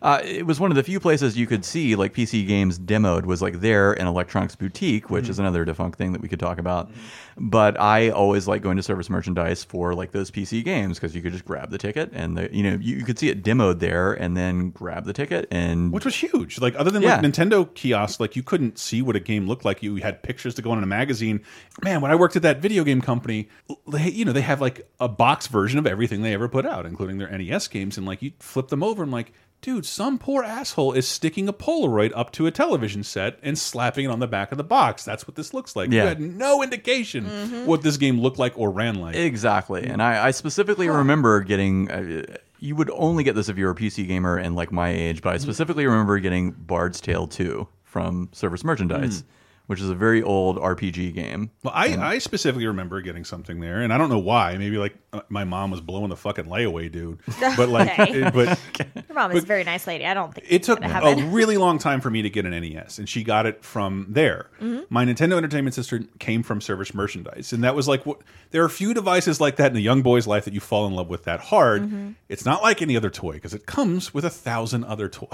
Uh, it was one of the few places you could see like PC games demoed was like there in Electronics Boutique, which Mm-hmm. is another defunct thing that we could talk about. But I always like going to service merchandise for like those PC games because you could just grab the ticket and the you know you, you could see it demoed there and then grab the ticket and Which was huge. Like other than Yeah. like Nintendo kiosks, like you couldn't see what a game looked like. You had pictures to go in a magazine. Man, when I worked at that video game company, they, you know, they have like a box version of everything they ever put out, including their NES games. And like you flip them over and like, dude, some poor asshole is sticking a Polaroid up to a television set and slapping it on the back of the box. That's what this looks like. You had no indication mm-hmm. what this game looked like or ran like. Exactly. And I, I specifically remember getting. Uh, you would only get this if you were a PC gamer and like my age, but I mm-hmm. specifically remember getting Bard's Tale 2 from Service Merchandise, mm. Which is a very old RPG game. Well, I, I specifically remember getting something there, and I don't know why. Maybe like uh, my mom was blowing the fucking layaway, dude. But like, Okay. it- but Your mom is a very nice lady. I don't think it took a really long time for me to get an NES, and she got it from there. Mm-hmm. My Nintendo Entertainment System came from Service Merchandise, and that was like what. There are a few devices like that in a young boy's life that you fall in love with that hard. Mm-hmm. It's not like any other toy because it comes with a thousand other toys,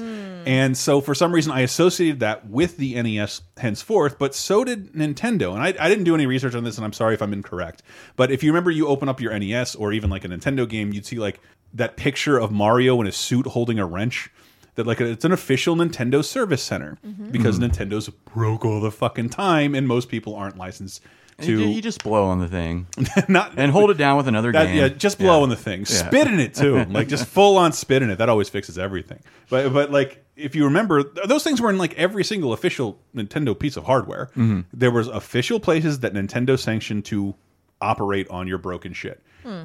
Mm. and so for some reason I associated that with the NES henceforth. But so did Nintendo, and I, I didn't do any research on this, and I'm sorry if I'm incorrect. But if you remember, you open up your NES or even like a Nintendo game, you'd see like that picture of Mario in a suit holding a wrench that like it's an official Nintendo service center Mm-hmm. because Nintendo's broke all the fucking time and most people aren't licensed You, to you just blow on the thing not and hold it down with another that, game. yeah, just blow on the thing, spit in it too, like just full on spit in it. That always fixes everything. But but like if you remember, those things were in like every single official Nintendo piece of hardware. Mm-hmm. There was official places that Nintendo sanctioned to operate on your broken shit,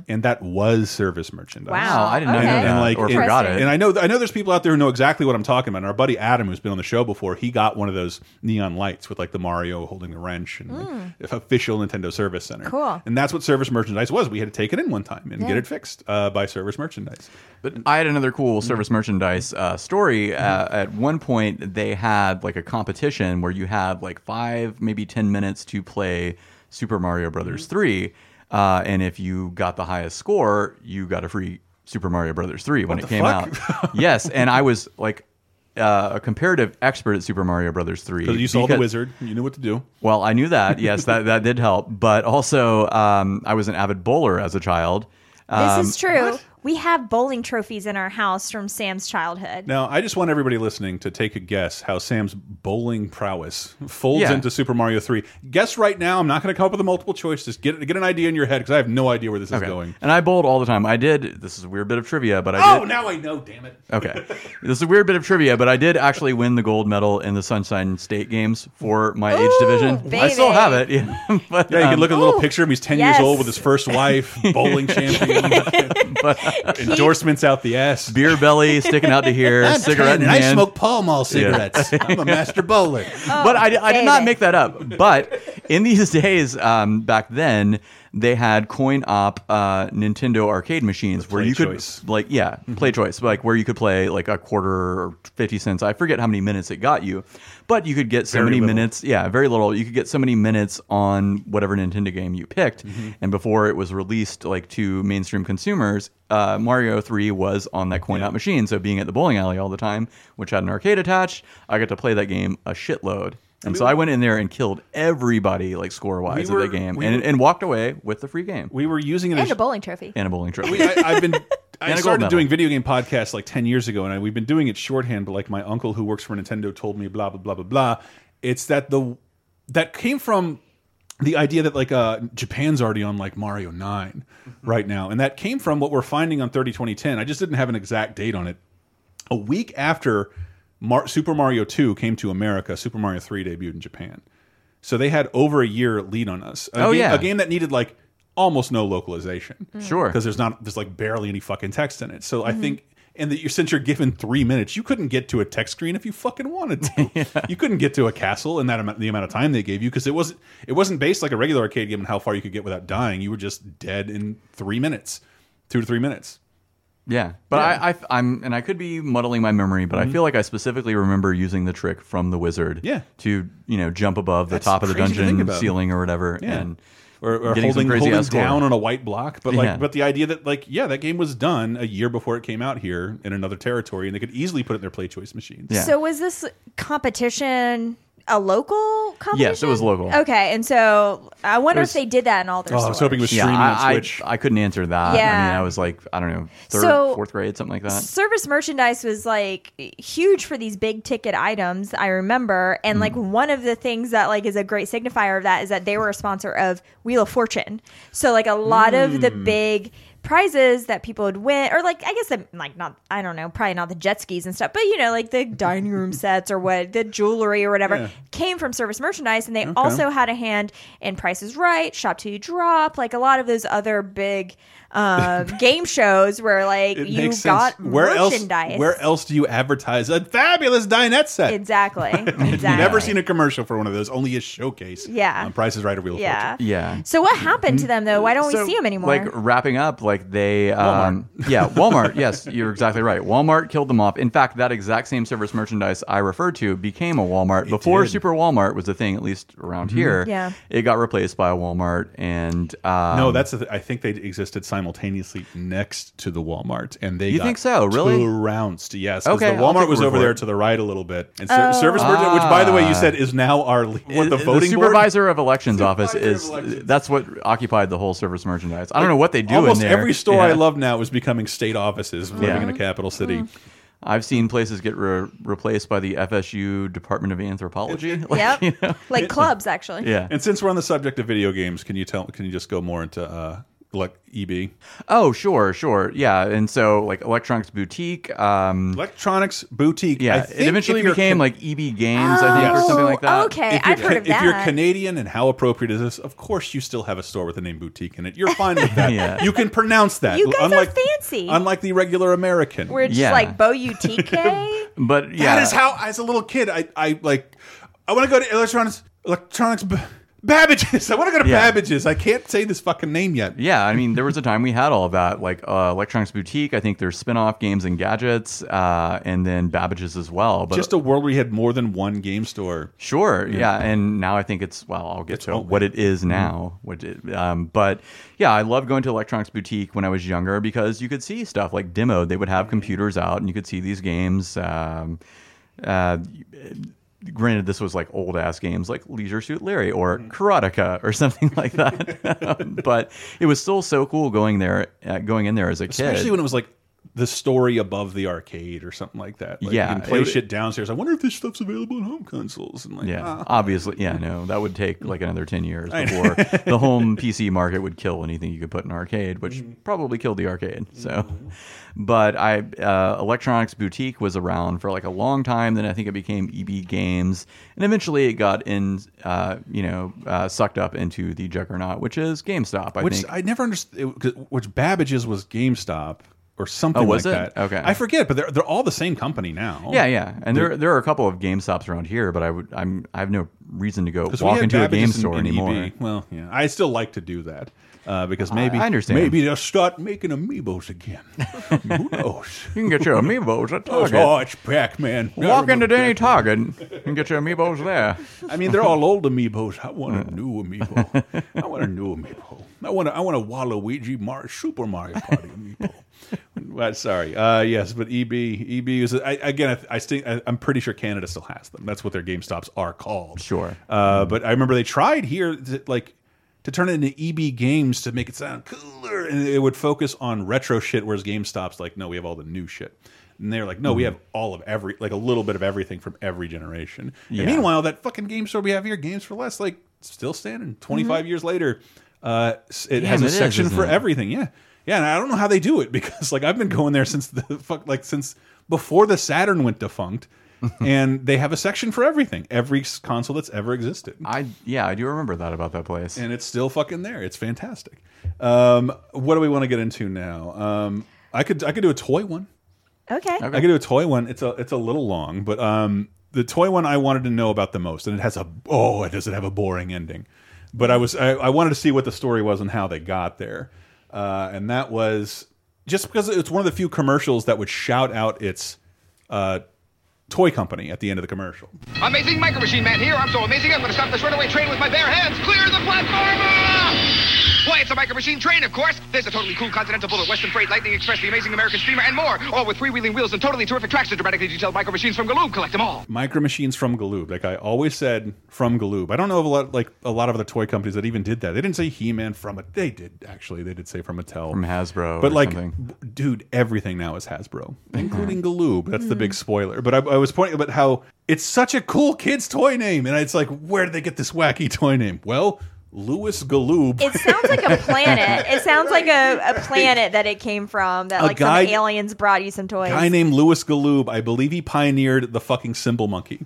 and that was service merchandise. Wow. I didn't know that And, like, or it- forgot it. And I know I know there's people out there who know exactly what I'm talking about. And our buddy Adam, who's been on the show before, he got one of those neon lights with like the Mario holding the wrench and like, official Nintendo Service Center. Cool. And that's what service merchandise was. We had to take it in one time and get it fixed uh, by service merchandise. But I had another cool service merchandise uh, story. Uh, at one point, they had like a competition where you had like five, maybe 10 minutes to play Super Mario Brothers 3. Uh, and if you got the highest score, you got a free Super Mario Brothers 3 when it came fuck? out. yes. And I was like uh, a comparative expert at Super Mario Brothers 3. Because you saw the wizard, you knew what to do. Well, I knew that. Yes, that, that did help. But also, um, I was an avid bowler as a child. This Um, is true. We have bowling trophies in our house from Sam's childhood. Now, I just want everybody listening to take a guess how Sam's bowling prowess folds Yeah. into Super Mario 3. Guess right now. I'm not going to come up with a multiple choice. Just get get an idea in your head because I have no idea where this is going. And I bowled all the time. I did. This is a weird bit of trivia, but I Oh, did. now I know. Damn it. Okay. this is a weird bit of trivia, but I did actually win the gold medal in the Sunshine State Games for my age division. I still have it. Yeah. but, Yeah, you can um, look at a little Ooh, picture of him. He's 10 yes. years old with his first wife, bowling champion, endorsements out the ass. beer belly sticking out to here, cigarette in I smoke Pall Mall cigarettes. I'm a master bowler. but I, I did not make that up. But in these days, um, back then, they had coin op uh, Nintendo arcade machines where you could choice. Mm-hmm. like yeah PlayChoice like where you could play like a quarter or fifty cents. I forget how many minutes it got you, but you could get so Very many little. minutes. Yeah, very little. You could get so many minutes on whatever Nintendo game you picked. Mm-hmm. And before it was released like to mainstream consumers, uh, Mario Three was on that coin op machine. So being at the bowling alley all the time, which had an arcade attached, I got to play that game a shitload. And so I went in there and killed everybody, like score wise, We of the game, we and, were- and walked away with the free game We were using it And as a bowling trophy. and a bowling trophy. I, I've been. And I started doing video game podcasts like ten years ago, and I, we've been doing it shorthand. But like my uncle who works for Nintendo told me, blah blah blah blah blah. It's that the that came from the idea that like uh, Japan's already on like Mario 9 right now, and that came from what we're finding on 30 2010. I just didn't have an exact date on it. A week after Mar Super Mario 2 came to America, Super Mario 3 debuted in Japan. So they had over a year lead on us. A Oh, game, yeah. a game that needed like almost no localization Sure. because there's not there's like barely any fucking text in it. So I think and that you since you're given three minutes, you couldn't get to a text screen if you fucking wanted to. You couldn't get to a castle in that amount the amount of time they gave you because it wasn't it wasn't based like a regular arcade game on how far you could get without dying. You were just dead in three minutes, two to three minutes. Yeah, but I, I, I'm, and I could be muddling my memory, but I feel like I specifically remember using the trick from the wizard. Mm-hmm. Yeah. To you know jump above the That's top of the crazy to think dungeon ceiling or whatever, Yeah. and Or, or holding, holding ass score. down on a white block, but like, Yeah. but the idea that like, yeah, that game was done a year before it came out here in another territory, and they could easily put it in their PlayChoice machines. Yeah. So was this competition a local competition? Yes, it was local. Okay, and so I wonder was- if they did that in all their Oh, I was hoping it was yeah, streaming on I, Switch. I, I couldn't answer that. I Yeah. mean, I was like, I don't know, third, So- fourth grade, something like that. Service merchandise was like huge for these big ticket items. I remember, and like Mm. one of the things that like is a great signifier of that is that they were a sponsor of Wheel of Fortune. So like a lot of the Mm. big prizes that people would win, or like I guess the, like not I don't know, probably not the jet skis and stuff, but you know like the dining room sets or what the jewelry or whatever Yeah. came from service merchandise, and they also had a hand in Prices Right, Shop Till You Drop, like a lot of those other big. Um, game shows where like It you makes got sense. Where else? merchandise. Where else do you advertise a fabulous dinette set? Exactly. exactly. You've never seen a commercial for one of those. Only a showcase. Yeah. On Price is Right or Wheel of Yeah. Fortune. yeah. So what happened to them though? Why don't So, we see them anymore? Like wrapping up, like they, um, yeah, Walmart. yes, you're exactly right. Walmart killed them off. In fact, that exact same service merchandise I referred to became a Walmart before did. Super Walmart was a thing, at least around here. Yeah. it got replaced by a Walmart, and um, No, that's the th I think they existed simultaneously next to the Walmart, and they You got think so? Really? trounced. Yes. Okay, the Walmart was over there to the right a little bit, and ser- service merchant, which by the way, you said is now our le- what the voting board. supervisor of elections office is of elections. that's what occupied the whole service merchandise. I don't know what they do Almost in there. every store I love now is becoming state offices living Yeah. in a capital city. I've seen places get re- replaced by the FSU Department of Anthropology. Like, yep. you know? Like clubs actually. Yeah. And since we're on the subject of video games, can you tell? Can you just go more into uh, like EB? Oh, sure, sure. Yeah. And so, like, Electronics Boutique. Um, Electronics boutique. I yeah. think It eventually became Can- like EB Games, I think, or something like that. Oh, Okay, If you're, I've heard of if you're. Canadian and how appropriate is this? Of course, you still have a store with the name boutique in it. You're fine with that. Yeah. You can pronounce that. You guys are fancy. Unlike the regular American. We're just Yeah. like Bo UTK. But yeah. That is how, as a little kid, I, I like, I want to go to electronics, electronics, B- Babbage's. I want to go to Yeah. Babbage's. I can't say this fucking name yet. Yeah, I mean, there was a time we had all of that, like uh, Electronics Boutique. I think there's spin-off games and gadgets, uh, and then Babbage's as well. But Just a world where you had more than one game store. Sure, yeah. and now I think it's well, I'll get It's to open. what it is now. What it, um, but yeah, I loved going to Electronics Boutique when I was younger because you could see stuff like demo. They would have computers out, and you could see these games. Um, uh, granted, this was like old ass games like Leisure Suit Larry or Karateka or something like that. but it was still so cool going there, uh, going in there as a kid. Especially when it was like the story above the arcade or something like that. Like, Yeah, you can play it- shit downstairs. I wonder if this stuff's available on home consoles. And like, Yeah, ah. obviously, yeah, no, that would take like another ten years before the home PC market would kill anything you could put in arcade, which Mm-hmm. probably killed the arcade. So, but I uh, Electronics Boutique was around for like a long time. Then I think it became EB Games, and eventually it got in, uh, you know, uh, sucked up into the juggernaut, which is GameStop. I which think. I never understood. Which Babbage's was GameStop or something Oh, was like it? that. Okay. I forget, but they're they're all the same company now. yeah, yeah, and They're- there there are a couple of GameStops around here, but I would I'm I have no reason to go walk into a game store anymore. EB. Well, yeah, I still like to do that uh, because maybe I understand. Maybe they'll start making amiibos again. Who knows? You can get your amiibos at Target. oh, it's Pac-Man. Walk into any Target and get your amiibos there. I mean, they're all old amiibos. I want a new amiibo. I want a new amiibo. I want a, I want a Waluigi Mar Super Mario Party. Well, sorry. Uh, yes, but EB EB is I, again. I, I think I, I'm pretty sure Canada still has them. That's what their GameStops are called. Sure. Uh, but I remember they tried here, to, like to turn it into EB Games to make it sound cooler, and it would focus on retro shit. Whereas GameStop's like, no, we have all the new shit. And they're like, no, we have all of every, like a little bit of everything from every generation. Yeah. And meanwhile, that fucking game store we have here, Games for Less, like still standing. 25 years later, uh, it Damn, has a it is, section isn't for it? everything. Yeah, yeah. And I don't know how they do it because like I've been going there since the fuck, like since before the Saturn went defunct. and they have a section for everything, every console that's ever existed. I yeah, I do remember that about that place. and it's still fucking there. It's fantastic. Um, what do we want to get into now? Um, I could I could do a toy one. Okay. I could do a toy one. It's a it's a little long, but um, the toy one I wanted to know about the most, and it has a oh, it doesn't have a boring ending, but I was I, I wanted to see what the story was and how they got there, uh, and that was just because it's one of the few commercials that would shout out its uh, toy company at the end of the commercial. Amazing Micro Machine Man here. I'm so amazing, I'm going to stop this runaway train with my bare hands. Clear the platform! Ah! Why, it's a Micro Machine train, of course. There's a totally cool Continental Bullet, Western Freight, Lightning Express, the Amazing American Steamer, and more. All with freewheeling wheels and totally terrific tracks to dramatically detailed Micro Machines from Galoob. Collect them all. Micro Machines from Galoob. Like I always said, from Galoob. I don't know of a lot like a lot of other toy companies that even did that. They didn't say He-Man from it. They did actually. They did say from Mattel, From Hasbro But or like, something. dude, everything now is Hasbro, including Galoob. That's the hmm. big spoiler. But I, I was pointing about how it's such a cool kids toy name, and it's like, where did they get this wacky toy name? Well, Louis Galoob. It sounds like a planet. It sounds like a, a planet that it came from. That A like guy- some aliens brought you some toys. guy named Louis Galoob. I believe he pioneered the fucking cymbal monkey.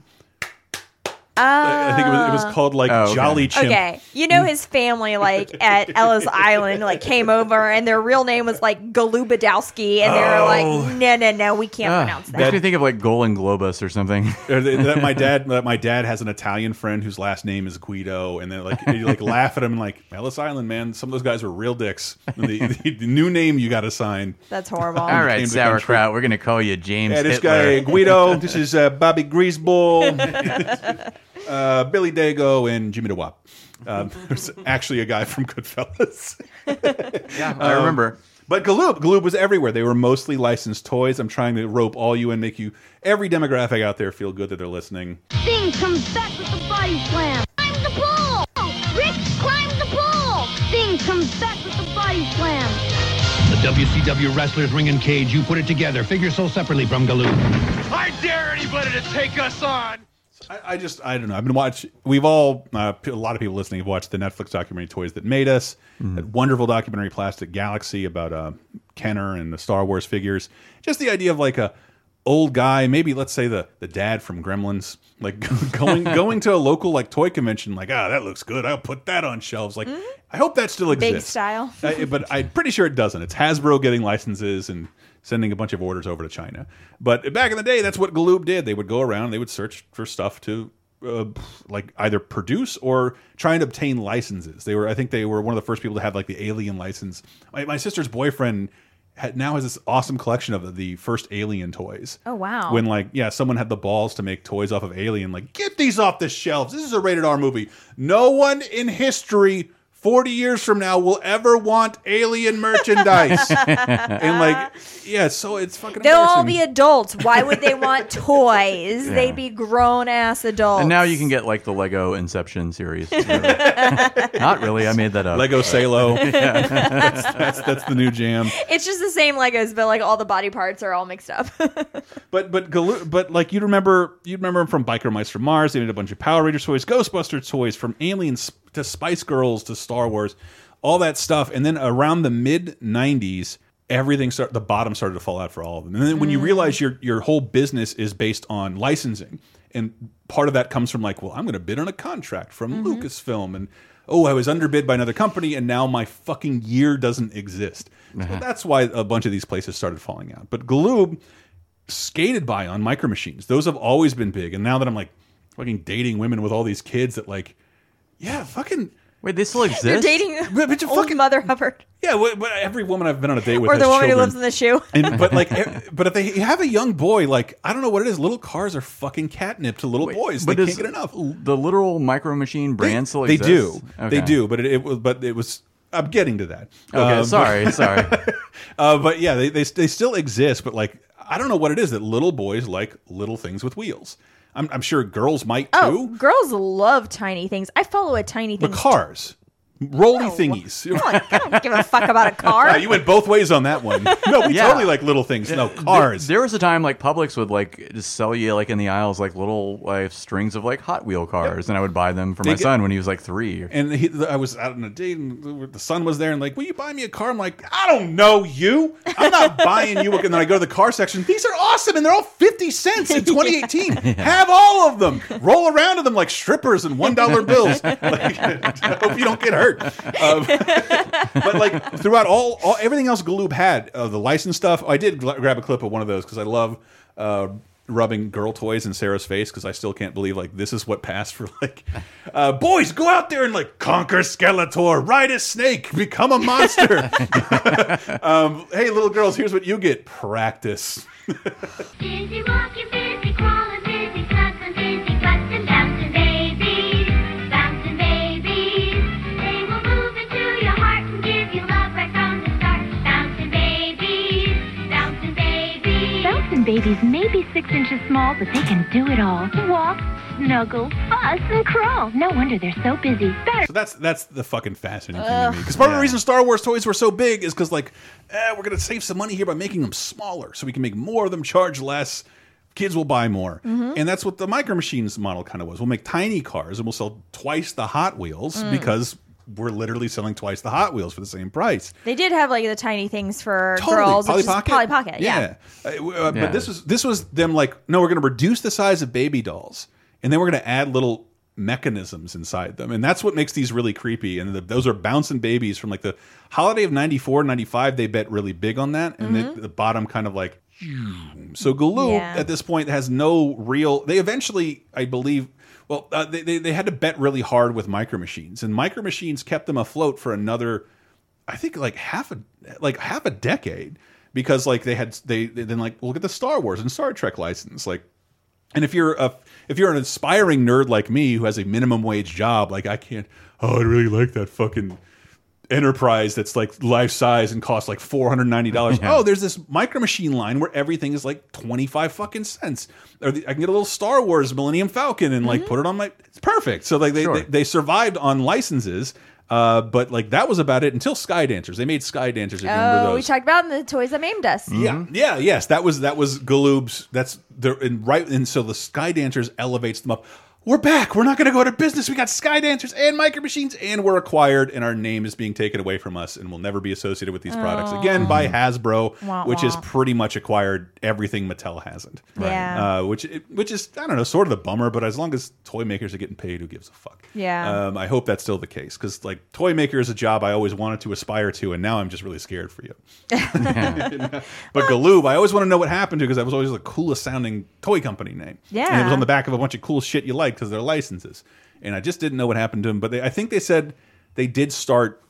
I think it was, it was called like Oh, okay. Jolly Chimp. Okay, you know his family like at Ellis Island like came over and their real name was like Galubadowski and they were Oh. like, no, no, no, we can't Ah, pronounce that. makes me think of like Golan Globus or something. Or th- that my dad that my dad has an Italian friend whose last name is Guido, and then like you like laugh at him and like Ellis Island, man. Some of those guys were real dicks. The, the, the new name you got to sign. That's horrible. All right, came to the sauerkraut. We're gonna call you James. Yeah, this Hitler. guy Guido. This is uh, Bobby Greaseball, uh, Billy Dago, and Jimmy DeWap. Um, there's actually a guy from Goodfellas. Yeah, I remember. But Galoob, Galoob was everywhere. They were mostly licensed toys. I'm trying to rope all you in, make you every demographic out there feel good that they're listening. Thing comes back with the body slam. Climb the pole. Rick climbs the pole. Thing comes back with the body slam. The WCW wrestlers ring and cage, you put it together. Figure so separately from Galoob. I dare anybody to take us on. I, I just I don't know. I've been watching. We've all uh, a lot of people listening have watched the Netflix documentary "Toys That Made Us." That wonderful documentary "Plastic Galaxy" about uh, Kenner and the Star Wars figures. Just the idea of like a old guy, maybe let's say the the dad from Gremlins, like going going to a local like toy convention, like ah that looks good. I'll put that on shelves. Like I hope that still exists. Big style. I- but I'm pretty sure it doesn't. It's Hasbro getting licenses and sending a bunch of orders over to China. But back in the day, that's what Galoob did. They would go around, they would search for stuff to uh, like either produce or try and obtain licenses. They were, I think, they were one of the first people to have like the Alien license. My, my sister's boyfriend. Had, now has this awesome collection of the first Alien toys. Oh, wow. When like yeah, someone had the balls to make toys off of Alien. Like get these off the shelves. This is a rated R movie. No one in history 40 years from now will ever want alien merchandise. and like, yeah, so it's fucking They'll all be adults. Why would they want toys? They'd be grown ass adults. And now you can get like the Lego Inception series. Not really. I made that up. Lego Salo. that's, that's that's the new jam. It's just the same Legos, but like all the body parts are all mixed up. But but but like you remember you remember from Biker Mice from Mars. They made a bunch of Power Rangers toys, Ghostbusters toys, from Aliens to Spice Girls to Star Wars, all that stuff. And then around the mid '90s, everything started. The bottom started to fall out for all of them. And then when you mm. realize your your whole business is based on licensing, and part of that comes from like, well, I'm going to bid on a contract from mm-hmm. Lucasfilm, and oh, I was underbid by another company, and now my fucking year doesn't exist. So uh-huh. that's why a bunch of these places started falling out. But Galoob skated by on micro machines. Those have always been big. And now that I'm like fucking dating women with all these kids that like, yeah, fucking. Wait, they still exist? You're dating But, but old fucking Mother Hubbard, yeah. But but every woman I've been on a date with, or the woman who lives in the shoe. And, but like, but if they have a young boy, like I don't know what it is. Little cars are fucking catnip to little boys. They But can't get enough. The literal Micro Machine brand still exists. They exists? do. They do. But it, it was. But it was. I'm getting to that. Okay, Um, sorry, but- sorry. uh, but yeah, they, they they still exist. But like, I don't know what it is that little boys like little things with wheels. I'm, I'm sure girls might oh, too. Oh, girls love tiny things. I follow a tiny thing. But thing. Cars, rolly thingies. I don't give a fuck about a car. Yeah, you went both ways on that one. No, we Yeah. totally like little things. No, cars. There, there was a time like Publix would like just sell you like in the aisles like little like strings of like Hot Wheel cars, and I would buy them for They my get- son when he was like three. and he, I was out on a date, and the son was there, and like, "Will you buy me a car?" I'm like, "I don't know you. I'm not buying you." And then I go to the car section. These are awesome, and they're all fifty cents in 2018. Have all of them. Roll around in them like strippers and one dollar bills. Like, I hope you don't get hurt. Um, but like throughout all, all everything else Galoob had, uh, the license stuff. I did grab a clip of one of those because I love. Uh, rubbing girl toys in Sarah's face because I still can't believe like this is what passed for like uh, boys go out there and like conquer Skeletor, ride a snake, become a monster. um, hey, little girls, here's what you get: practice. babies. May be six inches small, but they can do it all. Walk, snuggle, fuss, and crawl. No wonder they're so busy. Better. So that's that's the fucking fascinating thing to me. Because part of the reason Star Wars toys were so big is because like, eh, we're gonna save some money here by making them smaller, so we can make more of them, charge less. Kids will buy more, and that's what the Micro Machines model kind of was. We'll make tiny cars and we'll sell twice the Hot Wheels Mm. because we're literally selling twice the Hot Wheels for the same price. They did have like the tiny things for Totally. girls. Polly Pocket? Polly Pocket. Yeah. Uh, uh, Yeah. But this was this was them like, no, we're going to reduce the size of baby dolls, and then we're going to add little mechanisms inside them, and that's what makes these really creepy. And the, those are bouncing babies from like the holiday of 94, 95, They bet really big on that, and the, the bottom kind of like. So Galoo Yeah. at this point has no real. They eventually, I believe, well, uh, they, they they had to bet really hard with Micro Machines, and Micro Machines kept them afloat for another I think like half a like half a decade because like they had they, they then like look at the Star Wars and Star Trek license like and if you're a if you're an aspiring nerd like me who has a minimum wage job like I can't oh I'd really like that fucking enterprise that's like life size and costs like four hundred ninety dollars. Oh, there's this micro machine line where everything is like twenty five fucking cents. Or the, I can get a little Star Wars Millennium Falcon and like put it on my. It's perfect. So like they Sure. they, they survived on licenses. Uh, but like that was about it until Sky Dancers. They made Sky Dancers. If you remember Oh, we talked about in the toys that maimed us. Yeah, yeah, yes. That was that was Galoob's. That's the and right and so the Sky Dancers elevates them up. We're back. We're not going to go out of business. We got Sky Dancers and Micro Machines, and we're acquired, and our name is being taken away from us, and we'll never be associated with these products again by Hasbro, Wah, which has wah. pretty much acquired everything Mattel hasn't. Yeah. Uh, which which is I don't know, sort of the bummer, but as long as toy makers are getting paid, who gives a fuck? Yeah. Um, I hope that's still the case because like toy maker is a job I always wanted to aspire to, and now I'm just really scared for you. But Galoob, I always want to know what happened to because that was always the coolest sounding toy company name. Yeah. and it was on the back of a bunch of cool shit you liked because they're licenses. And I just didn't know what happened to them. But they, I think they said they did start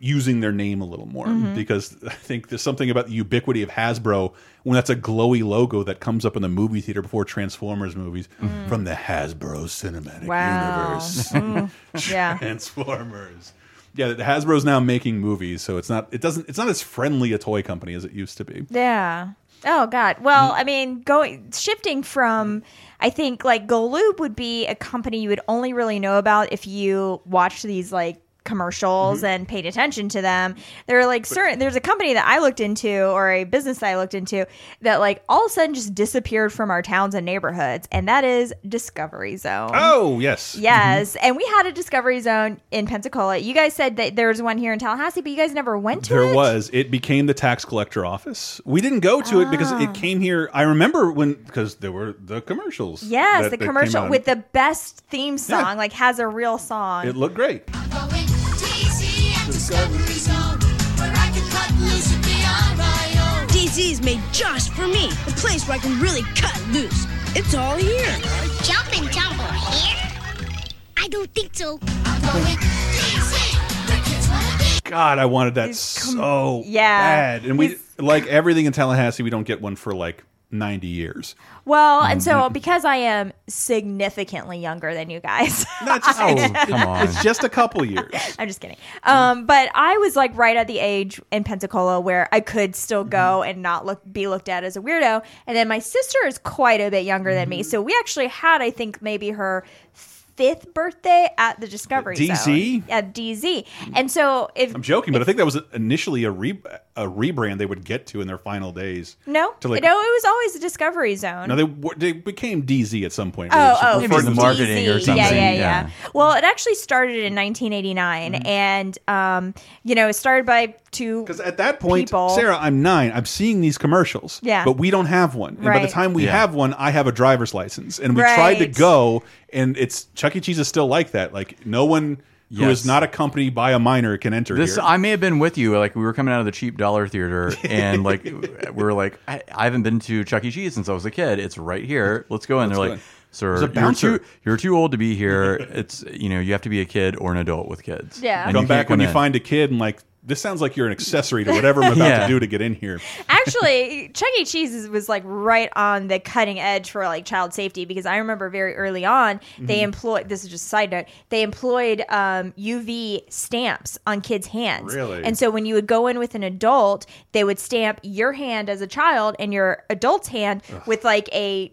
using their name a little more Mm-hmm. because I think there's something about the ubiquity of Hasbro when that's a glowy logo that comes up in the movie theater before Transformers movies from the Hasbro Cinematic Wow. Universe. Mm, yeah. Transformers. Yeah, that Hasbro's now making movies, so it's not it doesn't it's not as friendly a toy company as it used to be. Yeah. Oh God. Well, Mm. I mean, going shifting from, I think like Galoob would be a company you would only really know about if you watched these like commercials Mm-hmm. and paid attention to them. There are like certain. There's a company that I looked into or a business that I looked into that like all of a sudden just disappeared from our towns and neighborhoods, and that is Discovery Zone. Oh yes, Yes, and we had a Discovery Zone in Pensacola. You guys said that there was one here in Tallahassee, but you guys never went to There it. There was. It became the tax collector office. We didn't go to it because Ah. it came here. I remember when because there were the commercials. Yes, that- the that commercial with the best theme song, like has a real song. It looked great. DC's made just for me. The place where I can really cut loose. It's all here. Jump and tumble here? I don't think so. God, I wanted that so Yeah. bad. And we like everything in Tallahassee. We don't get one for like ninety years. well, and so Mm-hmm. because I am significantly younger than you guys, Not just, Oh, come on. It's just a couple years. I'm just kidding. Um, but I was like right at the age in Pensacola where I could still go Mm-hmm. and not look be looked at as a weirdo. And then my sister is quite a bit younger than me, Mm-hmm. so we actually had, I think, maybe her fifth birthday at the Discovery DZ? Zone at DZ. And so if I'm joking, but I think that was initially a re a rebrand they would get to in their final days. no, like- no, it was always a Discovery Zone. No, they they became DZ at some point. Oh, They just oh, referred the to- marketing or something, Yeah, yeah, yeah, yeah. Well, it actually started in 1989, Mm-hmm. and um, you know, it started by two. Because at that point, people. Sarah, I'm nine. I'm seeing these commercials. Yeah. But we don't have one. And by the time we Yeah. have one, I have a driver's license. And we tried to go, and it's Chuck E. Cheese is still like that. Like no one who is not accompanied by a minor can enter This here. I may have been with you. Like we were coming out of the cheap dollar theater, and like we were like, I, I haven't been to Chuck E. Cheese since I was a kid. It's right here. Let's go in. Let's They're go like, in. sir, you're too you're too old to be here. It's you know you have to be a kid or an adult with kids. Yeah. And Come back when come you find a kid and like this sounds like you're an accessory to whatever I'm about Yeah. to do to get in here. Actually, Chuck E. Cheese was like right on the cutting edge for like child safety because I remember very early on they Mm-hmm. employed. This is just a side note. They employed um, UV stamps on kids' hands. Really? And so when you would go in with an adult, they would stamp your hand as a child and your adult's hand with like a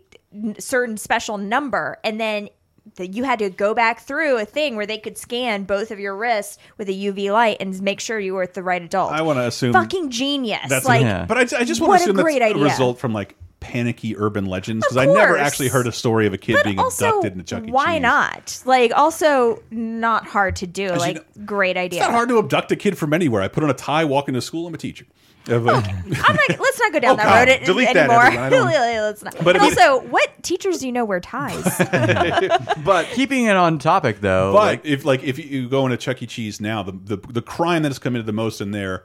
certain special number, and then. The, you had to go back through a thing where they could scan both of your wrists with a UV light and make sure you were the right adult. I want to assume Fucking genius! that's like, Yeah. But I, I just want to a assume that's great a idea. result from like panicky urban legends because I never actually heard a story of a kid but being also, abducted in a Chuck E. why Cheese. not? Like, also not hard to do. Like, know, great idea. It's not hard to abduct a kid from anywhere. I put on a tie, walk into school. I'm a teacher. Of, uh, I'm like, Let's not go down Oh, that God. road a- Delete that, anymore. everyone. Let's not. But and I mean- also, what teachers do you know wear ties? but Keeping it on topic though, but like, if like if you go into Chuck E. Cheese now, the the, the crime that has committed the most in there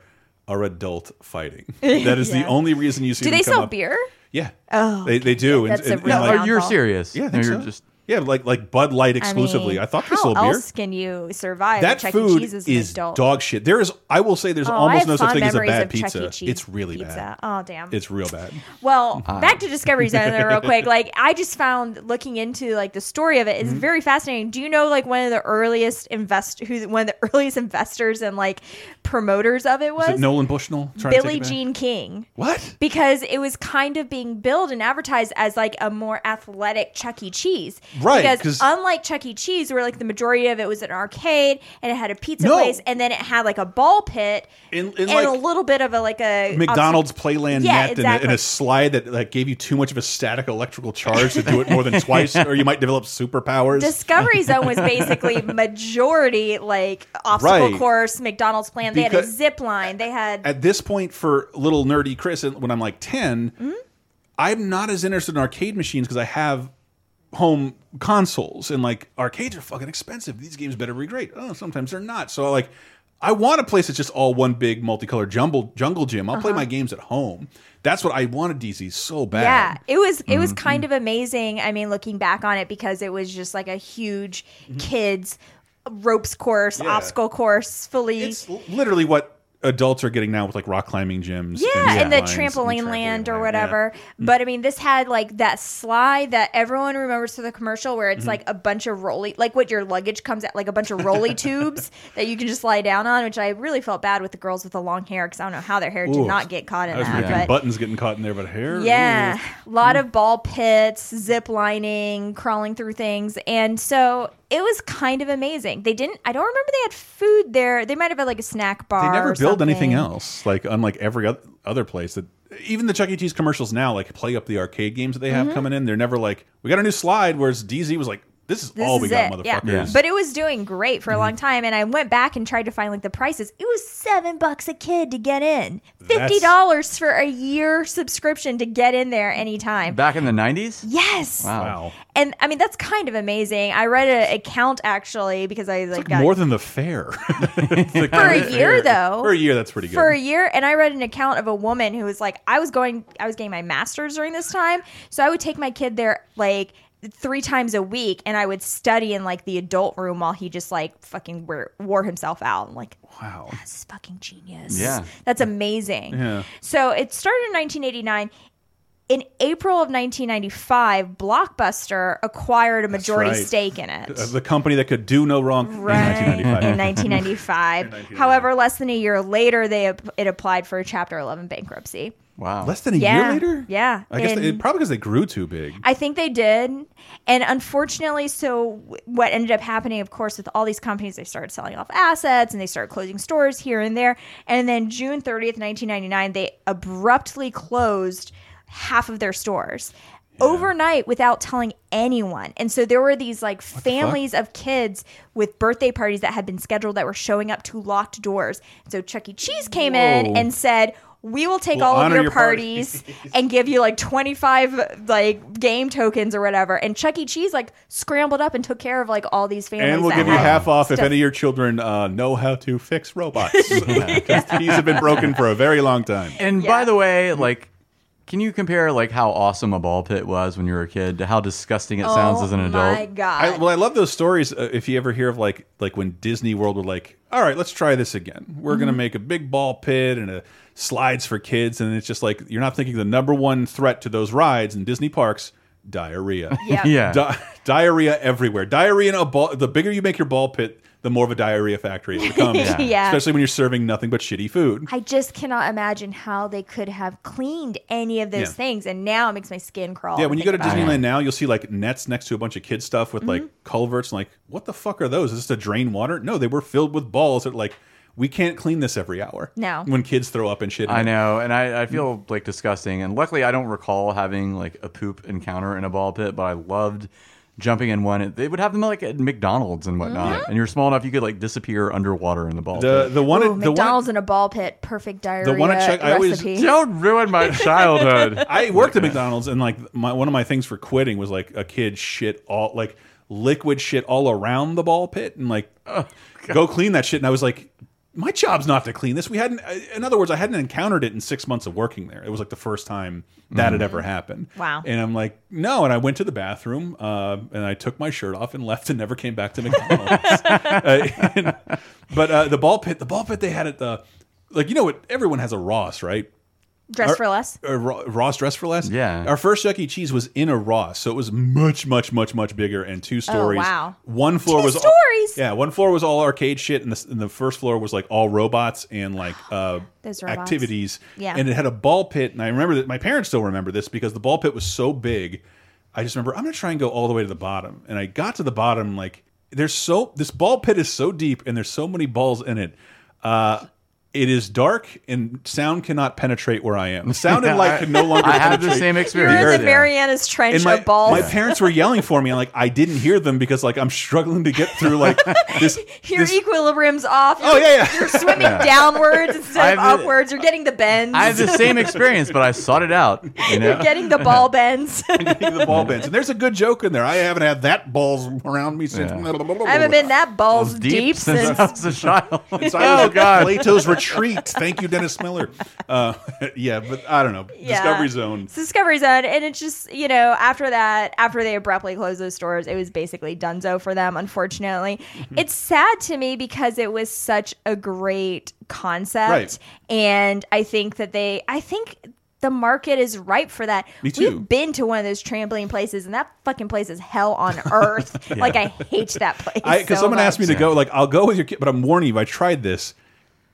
are adult fighting. That is the only reason you see. do them they come sell up. beer? Yeah. Oh, They they do. That's a and, and, real and, oh, like, you're serious. yeah, I No, think you're so. just yeah, like like Bud Light exclusively. I, mean, thought they how sold beer. else can you survive? That Chuck food E. Cheese is adult? dog shit. There is, I will say, there's Oh, almost no such thing as a bad of Chuck E. pizza. It's really pizza. bad. Oh damn. It's real bad. Well, Uh, back to Discovery Zone there real quick. Like I just found looking into like the story of it is Mm-hmm. very fascinating. Do you know like one of the earliest invest who one of the earliest investors and like promoters of it was? Is it Nolan Bushnell? trying to take Billie it back? Jean King. What? Because it was kind of being billed and advertised as like a more athletic Chuck E. Cheese. Right, Because unlike Chuck E. Cheese, where like the majority of it was an arcade and it had a pizza No. place and then it had like a ball pit In- in, and like, a little bit of a like a McDonald's Playland Yeah, net and, a, exactly. and a slide that like gave you too much of a static electrical charge to do it more than twice, or you might develop superpowers. Discovery Zone was basically majority like obstacle Right. course, McDonald's plan. They had a zip line. They had At this point, for little nerdy Chris, when I'm like 10, Mm-hmm. I'm not as interested in arcade machines because I have home consoles and like arcades are fucking expensive. These games better be great. Oh, sometimes they're not. So like, I want a place that's just all one big multicolored jumble jungle gym. I'll play Uh-huh. my games at home. That's what I wanted DZ so bad. Yeah, it was it was Mhm. kind of amazing. I mean, looking back on it because it was just like a huge kids ropes course. Yeah. obstacle course, fully. It's literally what adults are getting now with like rock climbing gyms. Yeah, and, and the zip lines trampoline land or whatever. Mm. But I mean, this had like that slide that everyone remembers for the commercial where it's Mhm. like a bunch of rolly, like what your luggage comes at, like a bunch of rolly tubes that you can just lie down on, which I really felt bad with the girls with the long hair because I don't know how their hair did Ooh. not get caught in that. But buttons getting caught in there, but hair. yeah, a lot of ball pits, zip lining, crawling through things, and so it was kind of amazing. They didn't. I don't remember they had food there. They might have had like a snack bar. They never or build anything else. Like unlike every oth- other place that even the Chuck E. Cheese commercials now like play up the arcade games that they have Mhm. coming in. They're never like we got a new slide. Whereas DZ was like this is This all we is got, it, yeah. motherfuckers. Mm-hmm. But it was doing great for a long time, and I went back and tried to find like the prices. It was seven bucks a kid to get in, fifty dollars for a year subscription to get in there anytime. Back in the 90s? Yes. Wow. And I mean that's kind of amazing. I read an account actually because I like, got More than the fair The for a fair. year though. For a year, that's pretty good. For a year, and I read an account of a woman who was like, I was going, I was getting my master's during this time, so I would take my kid there like three times a week, and I would study in like the adult room while he just like fucking wore, wore himself out. I'm like, wow, that's fucking genius. Yeah. that's amazing. Yeah. So it started in 1989. In April of 1995, Blockbuster acquired a majority right. stake in it. The company that could do no wrong Right. in 1995. In 1995. However, less than a year later, they it applied for a Chapter 11 bankruptcy. Wow. Less than a Yeah. year later? Yeah. I guess In- they, probably because they grew too big. I think they did. And unfortunately, so what ended up happening, of course, with all these companies, they started selling off assets and they started closing stores here and there. And then June 30th, 1999, they abruptly closed half of their stores. Overnight without telling anyone. And so there were these like families of kids with birthday parties that had been scheduled that were showing up to locked doors. So Chuck E. Cheese came Whoa. in and said, we will take We'll all of your, your parties and give you like 25 like game tokens or whatever. And Chuck E. Cheese like scrambled up and took care of like all these families. And we'll give you half off if any of your children uh, know how to fix robots. Because these have been broken for a very long time. And by the way, like, can you compare like how awesome a ball pit was when you were a kid to how disgusting it sounds Oh as an adult? Oh my god! I, well, I love those stories. Uh, if you ever hear of like like when Disney World were like, "All right, let's try this again. We're gonna Mhm. make a big ball pit and a slides for kids," and it's just like you're not thinking the number one threat to those rides in Disney parks. Diarrhea, Yeah. Yeah. Di diarrhea everywhere. Diarrhea in a ball. The bigger you make your ball pit, the more of a diarrhea factory it becomes. Yeah. Yeah. Especially when you're serving nothing but shitty food. I just cannot imagine how they could have cleaned any of those Yeah. things, and now it makes my skin crawl. Yeah, when you go to think about it. Disneyland now, you'll see like nets next to a bunch of kid stuff with like Mm-hmm. culverts. And like, what the fuck are those? Is this to drain water? No, they were filled with balls that like we can't clean this every hour. No. when kids throw up and shit. in I it. know, and I, I feel like disgusting. And luckily, I don't recall having like a poop encounter in a ball pit, but I loved jumping in one. They would have them like at McDonald's and whatnot, mm-hmm. and you're small enough you could like disappear underwater in the ball The pit. the one Ooh, at- the one McDonald's in a ball pit, perfect diarrhea the one at Chuck. I always don't ruin my childhood. I worked at McDonald's and like my one of my things for quitting was like a kid shit all like liquid shit all around the ball pit and like oh, go clean that shit. And I was like, my job's not to clean this. We hadn't. In other words, I hadn't encountered it in six months of working there. It was like the first time that had ever happened. Wow. And I'm like, no. And I went to the bathroom uh, and I took my shirt off and left and never came back to McDonald's. Uh, and- but uh, the ball pit, the ball pit they had at the like you know what everyone has a Ross right. Dress Our- for less. uh, Ross Dress for Less. Yeah. Our first Chuck E. Cheese was in a Ross, so it was much, much, much, much bigger and two stories. Oh, wow. One floor Two was all- stories? yeah, one floor was all arcade shit, and the, and the first floor was like all robots and like uh, Those robots. activities. Yeah. And it had a ball pit, and I remember that my parents still remember this because the ball pit was so big. I just remember I'm gonna try and go all the way to the bottom, and I got to the bottom like there's so this ball pit is so deep and there's so many balls in it. Uh, it is dark and sound cannot penetrate where I am. Sound and light can no longer. I had the penetrate same You're experience. in the earth. Marianas Trench And my, of balls. my parents were yelling for me, and like I didn't hear them because like I'm struggling to get through like this. Your this equilibrium's off. Oh, yeah, yeah. You're swimming Yeah. downwards instead of the- upwards. You're getting the bends. I had the same experience, but I sought it out. You know, You're getting the ball bends. Getting the ball bends, and there's a good joke in there. I haven't had that balls around me since. I haven't been that balls deep, deep, since since. I was a child. Since I was oh God, Plato's treat. Thank you, Dennis Miller. Uh, yeah, but I don't know. Yeah. Discovery Zone. It's Discovery Zone, and it's just you know after that, after they abruptly closed those stores, it was basically donezo for them. Unfortunately, Mm-hmm. it's sad to me because it was such a great concept, Right. and I think that they, I think. The market is ripe for that. Me too. We've been to one of those trampoline places, and that fucking place is hell on earth. Like I hate that place. Because so someone asked me to go, like, I'll go with your kid, but I'm warning you, I tried this.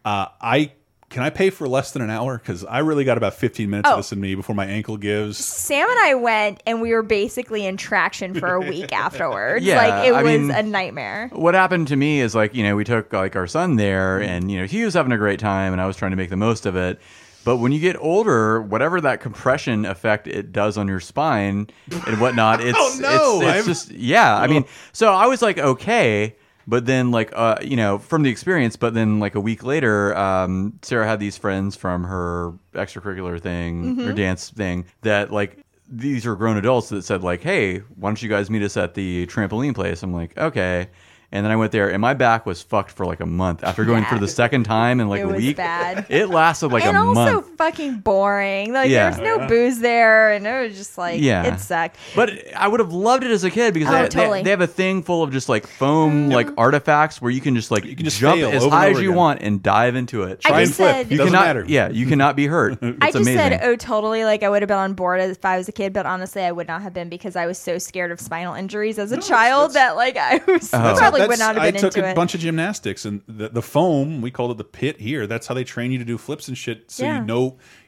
Uh, I can I pay for less than an hour? Because I really got about 15 minutes Oh. of this in me before my ankle gives. Sam and I went, and we were basically in traction for a week afterwards. Yeah, like it I was mean- a nightmare. What happened to me is like, you know, we took like our son there and, you know, he was having a great time and I was trying to make the most of it. But when you get older, whatever that compression effect it does on your spine and whatnot, it's, Oh, no, it's, it's just, yeah. I mean, so I was like, okay. But then, like, uh, you know, from the experience, but then, like, a week later, um, Sarah had these friends from her extracurricular thing, her Mhm. dance thing, that, like, these are grown adults that said, like, hey, why don't you guys meet us at the trampoline place? I'm like, okay. And then I went there, and my back was fucked for like a month after going for the second time in like it a was week. bad. It lasted like and a month. And also fucking boring. Like Yeah. there's no booze there, and it was just like Yeah. it sucked. But I would have loved it as a kid because Oh, they, they- totally. they, have a thing full of just like foam mm. like artifacts where you can just like you can just jump fail as over high as you again. want and dive into it. I Try and just flip. said- you Doesn't cannot, matter. Yeah, you cannot be hurt. It's I just amazing. said, oh, totally. Like I would have been on board if I was a kid, but honestly, I would not have been because I was so scared of spinal injuries as a child that like I was That's- probably would not have I took into a it. bunch of gymnastics and the, the foam, we called it the pit here. That's how they train you to do flips and shit. So Yeah. you know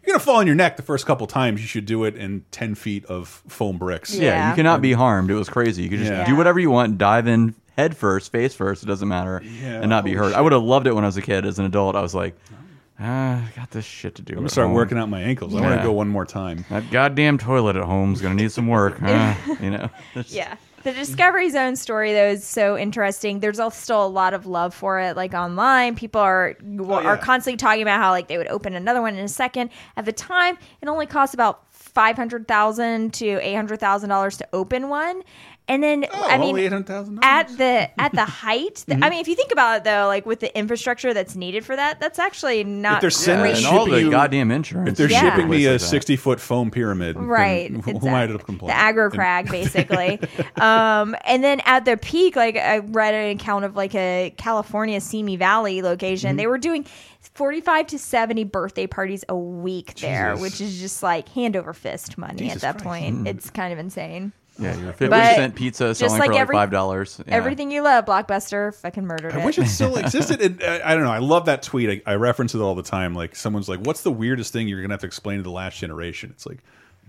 you're going to fall on your neck the first couple times. You should do it in 10 feet of foam bricks. yeah. you cannot be harmed. It was crazy. You could just Yeah. do whatever you want, dive in head first, face first. It doesn't matter, Yeah, and not be holy hurt. I would have loved it when I was a kid. As an adult, I was like, ah, I got this shit to do. I'm going to start home." working out my ankles. I want Yeah. to go one more time. That goddamn toilet at home's gonna need some work. Ah, you know. yeah. The mm-hmm. Discovery Zone story though is so interesting. There's al- still a lot of love for it. Like online, people are oh, are constantly talking about how like they would open another one in a second. At the time, it only cost about five hundred thousand to eight hundred thousand dollars to open one. And then I mean, at the at the height. the- I Mhm. mean, if you think about it though, like with the infrastructure that's needed for that, that's actually not if they're sending great. and all shipping the you- goddamn insurance. If they're Yeah. shipping me a Places like that. 60 foot foam pyramid, then Right, Who, who exactly. might have complained? the aggro crag basically um and then at the peak like i read an account of like a california simi valley location Mm-hmm. they were doing 45 to 70 birthday parties a week there Jesus. which is just like hand over fist money Jesus at that Christ. point Mm. it's kind of insane Yeah, your fifty But percent pizza just selling like for like every- five dollars. Yeah. everything you love blockbuster fucking murdered I it wish it still existed. And, uh, I don't know. I love that tweet. I, I reference it all the time. Like someone's like, "What's the weirdest thing you're gonna have to explain to the last generation?" It's like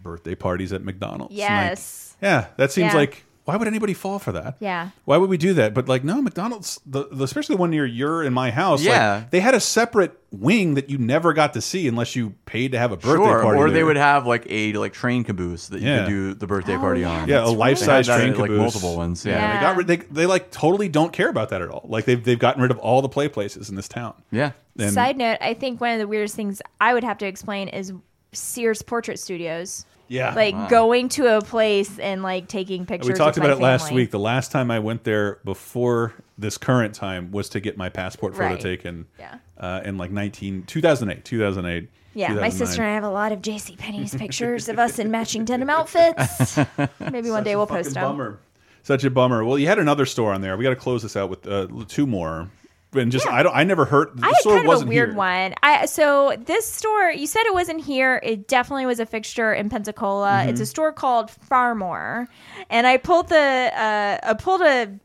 birthday parties at McDonald's. And, like, yes yeah, that seems Yeah. like why would anybody fall for that? yeah Why would we do that? But like, no, McDonald's, the, the especially the one near your in my house. like, Yeah. they had a separate wing that you never got to see unless you paid to have a birthday Sure, party. or they would have like a like train caboose that you Yeah. could do the birthday Oh, party yeah, on. yeah, a life size They train that at, like multiple ones. Yeah, Yeah. They got rid. They, they like totally don't care about that at all. Like they've they've gotten rid of all the play places in this town. yeah. And side note i think one of the weirdest things i would have to explain is sears portrait studios yeah, like Wow. going to a place and like taking pictures. we talked with about my it last week. The last time I went there before this current time was to get my passport photo Right. taken. Yeah. Uh, in like 19, 2008, 2008. Yeah, my sister and I have a lot of J.C. Penney's pictures of us in matching denim outfits. Maybe one day we'll post Fucking them. Bummer. Such a bummer. Well, you had another store on there. We got to close this out with uh, two more. And just I don't. I never heard. The I had store kind of a wasn't weird here. one. I so this store you said it wasn't here. It definitely was a fixture in Pensacola. Mm-hmm. It's a store called Phar-Mor, and I pulled the uh, I pulled a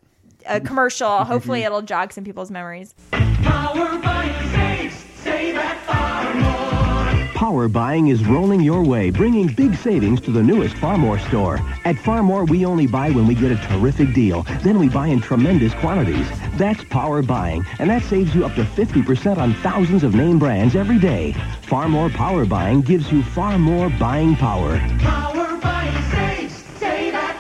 a commercial. Hopefully, it'll jog some people's memories. Power buying is rolling your way, bringing big savings to the newest Phar-Mor store. At Phar-Mor, we only buy when we get a terrific deal. Then we buy in tremendous quantities. That's power buying, and that saves you up to 50% on thousands of name brands every day. Phar-Mor Power Buying gives you far more buying power. Power buying saves. Say that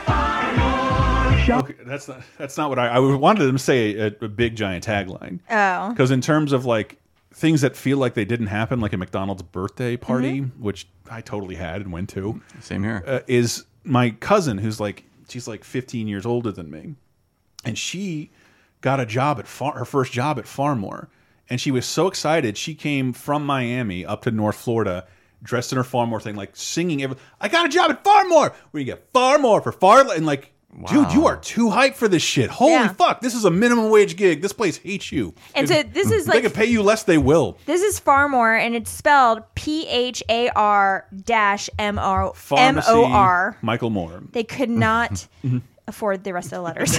Shop Okay, that's not. That's not what I. I wanted them to say a, a big giant tagline. Oh. Because in terms of like things that feel like they didn't happen, like a McDonald's birthday party, Mm-hmm. which I totally had and went to, Same here. uh, is my cousin who's like she's like 15 years older than me, and she got a job at far, her first job at Phar-Mor, and she was so excited. She came from Miami up to North Florida, dressed in her Phar-Mor thing, like singing. Every, I got a job at Phar-Mor. Where you get Farmore for far and like. Dude, you are too hyped for this shit. Holy Yeah. fuck! This is a minimum wage gig. This place hates you. And so this is like they like- can pay you less. They will. This is Phar-Mor, and it's spelled P H A R dash M O M Pharmacy, O R. Michael Moore. They could not afford the rest of the letters.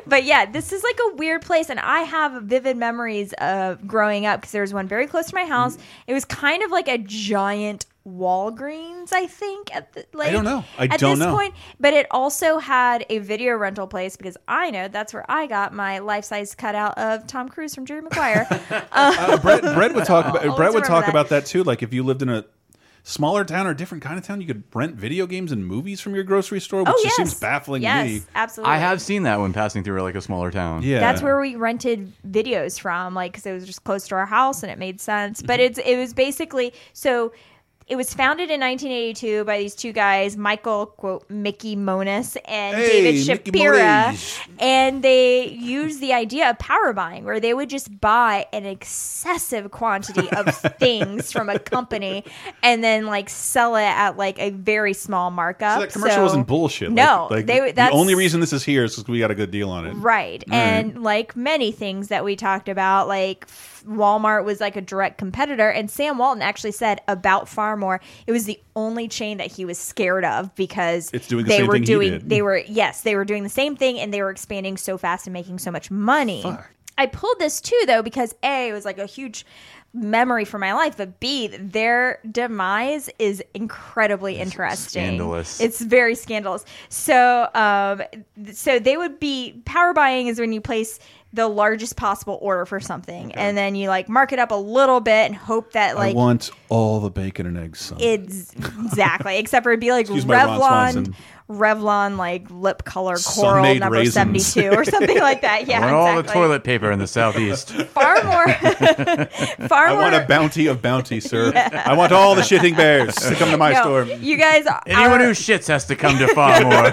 but yeah, this is like a weird place, and I have vivid memories of growing up because there was one very close to my house. Mm. It was kind of like a giant Walgreens, I think. At the, like, I don't know. I at don't this know. point, but it also had a video rental place because I know that's where I got my life size cutout of Tom Cruise from Jerry Maguire. Uh, Brett, Brett would talk about Brett would talk that. about that too. Like if you lived in a smaller town or a different kind of town, you could rent video games and movies from your grocery store, which Oh, just yes. seems baffling yes, to me. absolutely. I have seen that when passing through like a smaller town. Yeah, That's where we rented videos from, like because it was just close to our house and it made sense. Mm-hmm. But it's it was basically so. It was founded in 1982 by these two guys, Michael quote Mickey Monus and Hey, David Shapira, and they used the idea of power buying, where they would just buy an excessive quantity of things from a company and then like sell it at like a very small markup. So that commercial So- wasn't bullshit. No, like, like, they. the only reason this is here is because we got a good deal on it. Right. All right. and like many things that we talked about, like Walmart was like a direct competitor. And Sam Walton actually said about Phar-Mor, it was the only chain that he was scared of because It's doing the they same were doing, they were, yes, they were doing the same thing and they were expanding so fast and making so much money. I pulled this too, though, because A, it was like a huge memory for my life, but B, their demise is incredibly interesting. scandalous. It's very scandalous. So, um, so they would be power buying is when you place the largest possible order for something, and then you like mark it up a little bit and hope that I like want all the bacon and eggs. Son. it's exactly except for it'd be like Excuse Revlon. Revlon like lip color coral Sun-Maid number raisins. seventy two or something like that. Yeah, I want all the toilet paper in the southeast. Far more, far I more. want a bounty of bounty, sir. I want all the shitting bears to come to my No, store. You guys, Anyone are, who shits has to come to Phar-Mor.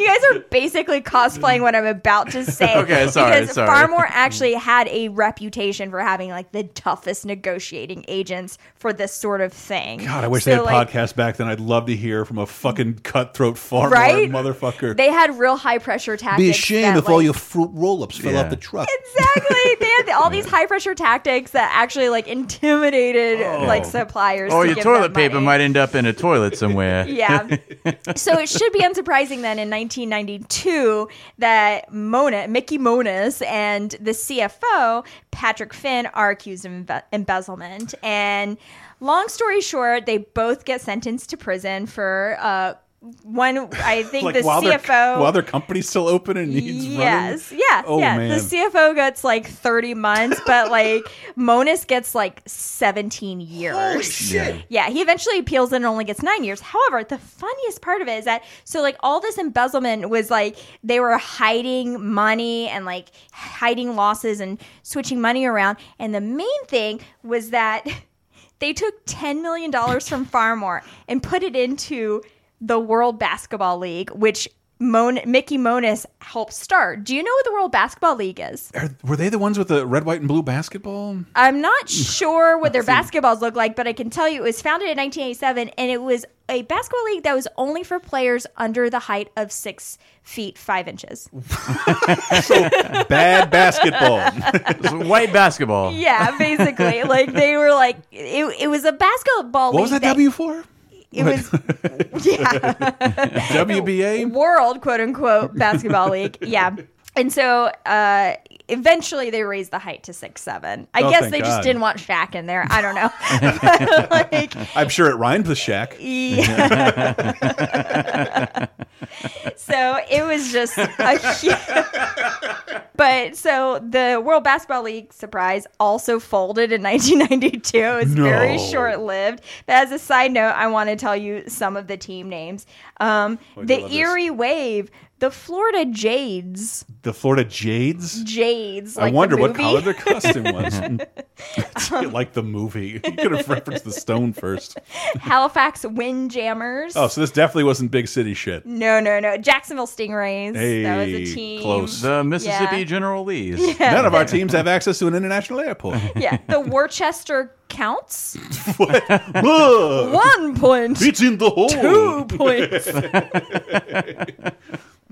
You guys are basically cosplaying what I'm about to say. Okay, sorry, Because sorry. Phar-Mor actually had a reputation for having like the toughest negotiating agents for this sort of thing. God, I wish So, they had like, podcasts back then. I'd love to hear from a fucking cutthroat farmer Right? motherfucker. They had real high pressure tactics. Be ashamed that, if all your fruit roll-ups fell Yeah. off the truck. Exactly. They had all these high pressure tactics that actually like intimidated oh. like suppliers. or to your give toilet them paper money. might end up in a toilet somewhere. Yeah. so it should be unsurprising then in 1992 that Mona, Mickey Monus and the CFO, Patrick Finn, are accused of embe- embezzlement. And long story short, they both get sentenced to prison for uh, one, I think like the while their CFO. while their company's still open and needs Yes, running. yeah, Oh, yeah. man. The CFO gets like 30 months, but like Monus gets like 17 years. Holy shit. Yeah, he eventually appeals and only gets nine years. However, the funniest part of it is that so like all this embezzlement was like they were hiding money and like hiding losses and switching money around. And the main thing was that they took $10 million from Phar-Mor and put it into the World Basketball League, which Mon- Mickey Monus helped start. Do you know what the World Basketball League is? Are, were they the ones with the red, white, and blue basketball? I'm not sure what their basketballs look like, but I can tell you it was founded in 1987 and it was a basketball league that was only for players under the height of six feet five inches. so Bad basketball. White basketball. Yeah, basically. like they were like, it, it was a basketball league. what was league that W for? It was, yeah. WBA? World quote unquote basketball league. Yeah. And so uh, eventually they raised the height to six seven. I Oh, guess they just didn't want Shaq in there. I don't know. But, like, I'm sure it rhymed with Shaq. yeah. so it was just a huge. but so the World Basketball League surprise also folded in 1992. It was very short lived. But as a side note, I want to tell you some of the team names. Um, Oh, the love this. Erie Wave The Florida Jades. The Florida Jades. Jades. I like the wonder what color their costume was. like the movie. You could have referenced the stone first. Halifax Windjammers. Oh, so this definitely wasn't big city shit. No, no, no. Jacksonville Stingrays. that was Hey, a team. close. The Mississippi Yeah. General Lee's. Yeah. None of our teams have access to an international airport. Yeah, the Worcester Counts. One point. It's in the hole. Two points.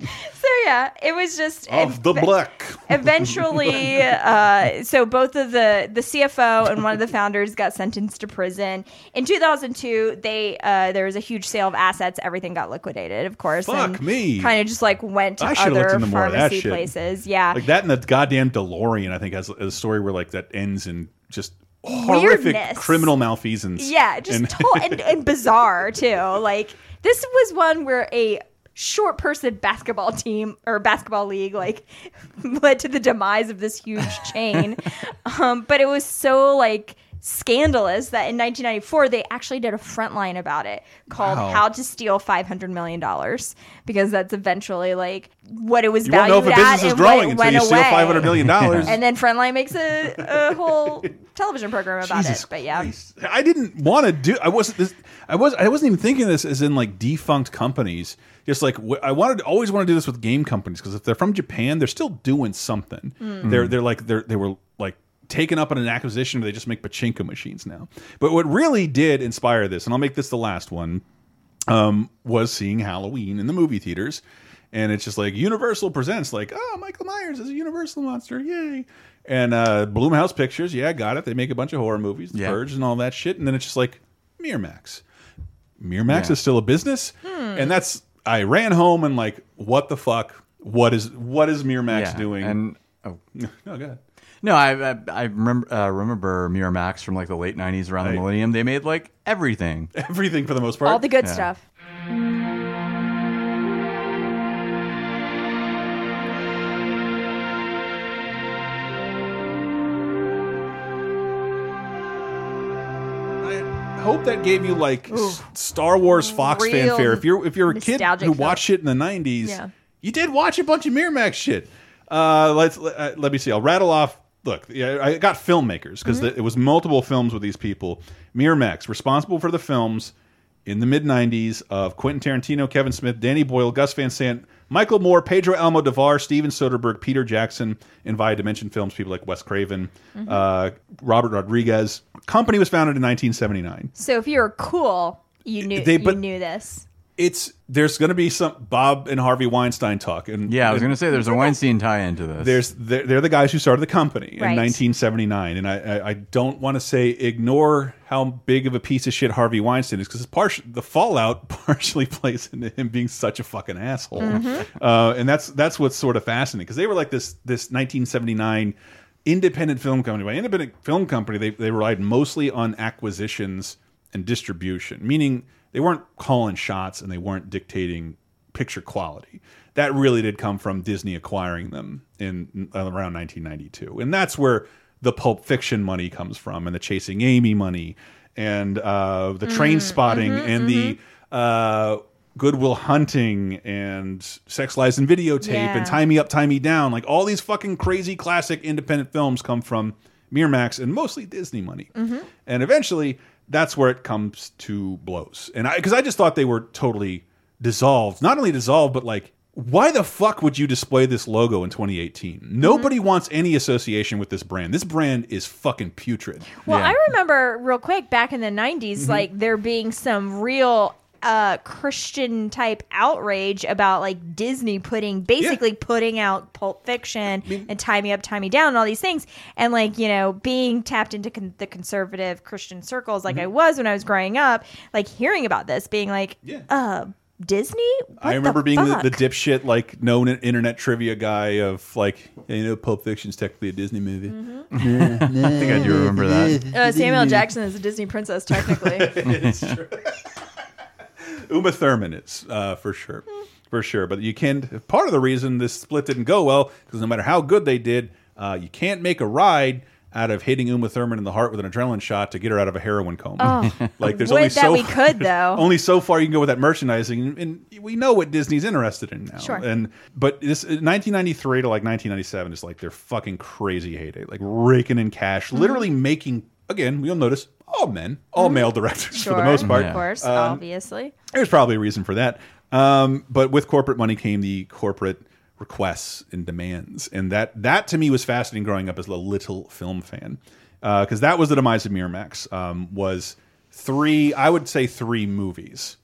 so yeah, it was just Of the black. eventually uh, so both of the the cfo and one of the founders got sentenced to prison in 2002 they uh, there was a huge sale of assets everything got liquidated of course Fuck me. kind of just like went to I other into more of that pharmacy shit. places yeah Like that and the goddamn DeLorean, I think, has a story where like that ends in just horrific Weirdness. criminal malfeasance. yeah just And- to- and, and bizarre too like this was one where a short person basketball team or basketball league like led to the demise of this huge chain um, but it was so like scandalous that in 1994 they actually did a front line about it called Wow. how to steal 500 million dollars because that's eventually like what it was You won't know if a at business is and growing what until you steal $500 million. and then frontline makes a, a whole television program about Jesus it but yeah I didn't want to do. I wasn't. This, I was. I wasn't even thinking this as in like defunct companies. Just like wh- I wanted, always want to do this with game companies because if they're from Japan, they're still doing something. Mm. They're they're like they're they were like taken up in an acquisition. Or they just make pachinko machines now. But what really did inspire this, and I'll make this the last one, um, was seeing Halloween in the movie theaters. And it's just like Universal presents, like, oh, Michael Myers is a Universal monster, yay! And uh, Blumhouse Pictures, yeah, got it. They make a bunch of horror movies, The Yeah. Purge, and all that shit. And then it's just like Miramax. Miramax Yeah. is still a business, Hmm. and that's. I ran home and like, what the fuck? What is what is Miramax Yeah, doing? and- oh. no, go ahead. No, I I, I remember uh, remember Miramax from like the late '90s, around the millennium. They made like everything, everything for the most part. all the good Yeah. stuff hope that gave you like S- Star Wars Fox Real fanfare. If you're if you're a kid who watched shit in the '90s, Yeah. you did watch a bunch of Miramax shit. Uh, let's uh, let me see. I'll rattle off. Look, yeah, I got filmmakers because Mm-hmm. it was multiple films with these people. Miramax responsible for the films in the mid '90s of Quentin Tarantino, Kevin Smith, Danny Boyle, Gus Van Sant, Michael Moore, Pedro Almodovar, Steven Soderbergh, Peter Jackson, and Via Dimension Films. People like Wes Craven, Mhm. uh, Robert Rodriguez. Company was founded in 1979. So if you were cool, you knew They- but- you knew this. It's there's going to be some Bob and Harvey Weinstein talk, and Yeah, I was going to say there's a Weinstein tie into this. There's they're, they're the guys who started the company in 1979, and I I, I don't want to say ignore how big of a piece of shit Harvey Weinstein is because it's partial the fallout partially plays into him being such a fucking asshole, Mhm. uh, and that's that's what's sort of fascinating because they were like this this 1979 independent film company. By independent film company, they they relied mostly on acquisitions and distribution, meaning they weren't calling shots and they weren't dictating picture quality. That really did come from Disney acquiring them in uh, around 1992, and that's where the Pulp Fiction money comes from, and the Chasing Amy money, and uh, the Train Mm, Spotting, mhm, and the uh, Good Will Hunting, and Sex Lies and Videotape, Yeah. and Tie Me Up, Tie Me Down. Like all these fucking crazy classic independent films come from Miramax and mostly Disney money. Mm-hmm. And eventually, that's where it comes to blows. And I, because I just thought they were totally dissolved. Not only dissolved, but like, why the fuck would you display this logo in 2018? Nobody wants any association with this brand. This brand is fucking putrid. Well, I remember real quick back in the 90s, Mhm. like there being some real uh Christian type outrage about like Disney putting basically putting out Pulp Fiction and Tie Me Up, Tie Me Down, and all these things, and like you know being tapped into con- the conservative Christian circles like I Mm-hmm. was when I was growing up, like hearing about this, being like, uh, Disney. What I remember being the, the dipshit, like known internet trivia guy of like, you know, Pulp Fiction's technically a Disney movie. Mm-hmm. I think I do remember that. Uh, Samuel Jackson is a Disney princess, technically. it's true. Uma Thurman is uh, for sure, for sure. But you can't. Part of the reason this split didn't go well because no matter how good they did, uh, you can't make a ride out of hitting Uma Thurman in the heart with an adrenaline shot to get her out of a heroin coma. Oh, like there's only that so we could, though. only so far you can go with that merchandising, and we know what Disney's interested in now. Sure. And but this 1993 to like 1997 is like their fucking crazy heyday, like raking in cash, Mm-hmm. literally making. Again, you'll notice all men, all male directors Sure, for the most part. of course, Um, obviously. there's probably a reason for that. Um, but with corporate money came the corporate requests and demands, and that that to me was fascinating growing up as a little film fan, because that was the demise of Miramax. Um, was three, I would say three movies,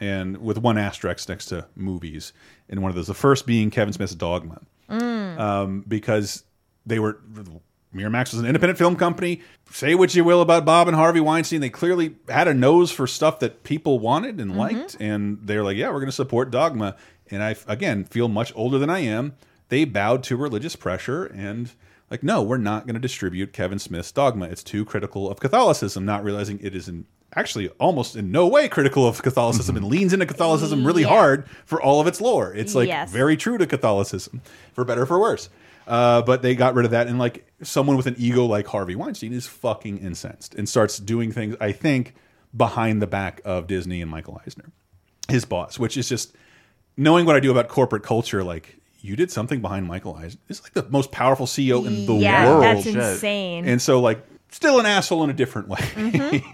and with one asterisk next to movies, and one of those. The first being Kevin Smith's Dogma, um, because they were Miramax was an independent film company. Say what you will about Bob and Harvey Weinstein, they clearly had a nose for stuff that people wanted and mm-hmm. liked, and they're like, "Yeah, we're going to support Dogma." And I again feel much older than I am. They bowed to religious pressure and like, no, we're not going to distribute Kevin Smith's Dogma. It's too critical of Catholicism, not realizing it is in actually almost in no way critical of Catholicism mm-hmm. and leans into Catholicism really Yeah. hard for all of its lore. It's like Yes. very true to Catholicism, for better or for worse. Uh, but they got rid of that, and like someone with an ego like Harvey Weinstein is fucking incensed and starts doing things. I think behind the back of Disney and Michael Eisner, his boss, which is just knowing what I do about corporate culture. Like you did something behind Michael Eisner. He's like the most powerful CEO in the yeah, world. that's insane. And so, like, still an asshole in a different way.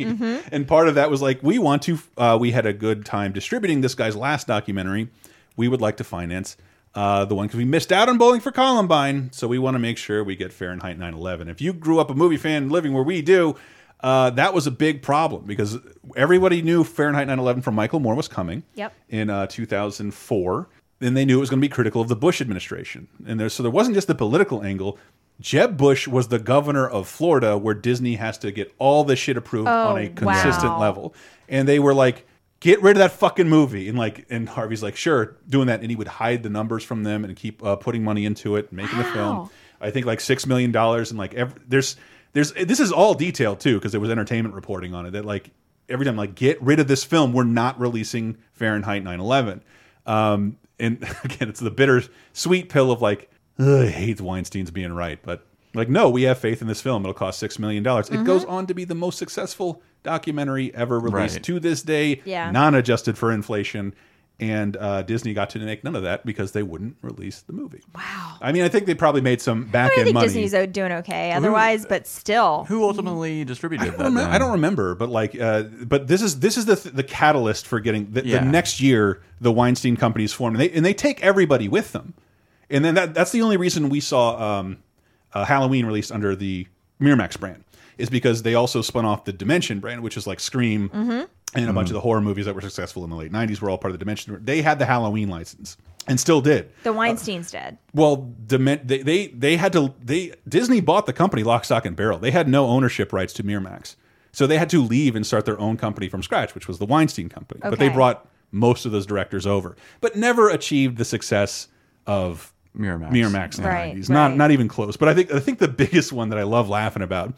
and part of that was like, we want to, uh, we had a good time distributing this guy's last documentary. We would like to finance uh, the one because we missed out on Bowling for Columbine. So we want to make sure we get Fahrenheit 9 11. If you grew up a movie fan living where we do, uh, that was a big problem because everybody knew Fahrenheit 9 11 from Michael Moore was coming Yep. in uh, 2004. And they knew it was going to be critical of the Bush administration. And there, so there wasn't just the political angle. Jeb Bush was the governor of Florida, where Disney has to get all this shit approved Oh, on a consistent wow. level. And they were like, "Get rid of that fucking movie." And like, and Harvey's like, "Sure," doing that, and he would hide the numbers from them and keep uh, putting money into it, making the film. I think like six million dollars, and like every, there's there's this is all detailed too because there was entertainment reporting on it that like every time like get rid of this film, we're not releasing Fahrenheit 9/11. Um, and again, it's the bitter sweet pill of like "Ugh, I hate Weinstein's being right, but like no, we have faith in this film. It'll cost six million dollars. It goes on to be the most successful documentary ever released Right. to this day, Yeah. non-adjusted for inflation. And uh, Disney got to make none of that because they wouldn't release the movie. Wow. I mean, I think they probably made some back I end think money. Disney's doing okay otherwise, but still. Who ultimately distributed that? then? I don't remember, but like, uh, but this is this is the the catalyst for getting the, Yeah. the next year the Weinstein companies formed, and they and they take everybody with them, and then that that's the only reason we saw um, uh, Halloween released under the Miramax brand is because they also spun off the Dimension brand, which is like Scream Mhm. and a bunch of the horror movies that were successful in the late '90s were all part of the Dimension. They had the Halloween license and still did. The Weinstein's did. Well, they, they they had to they Disney bought the company lock, stock, and barrel. They had no ownership rights to Miramax, so they had to leave and start their own company from scratch, which was the Weinstein Company. But they brought most of those directors over, but never achieved the success of Miramax. Miramax in the 90s. Not right. not even close. But I think I think the biggest one that I love laughing about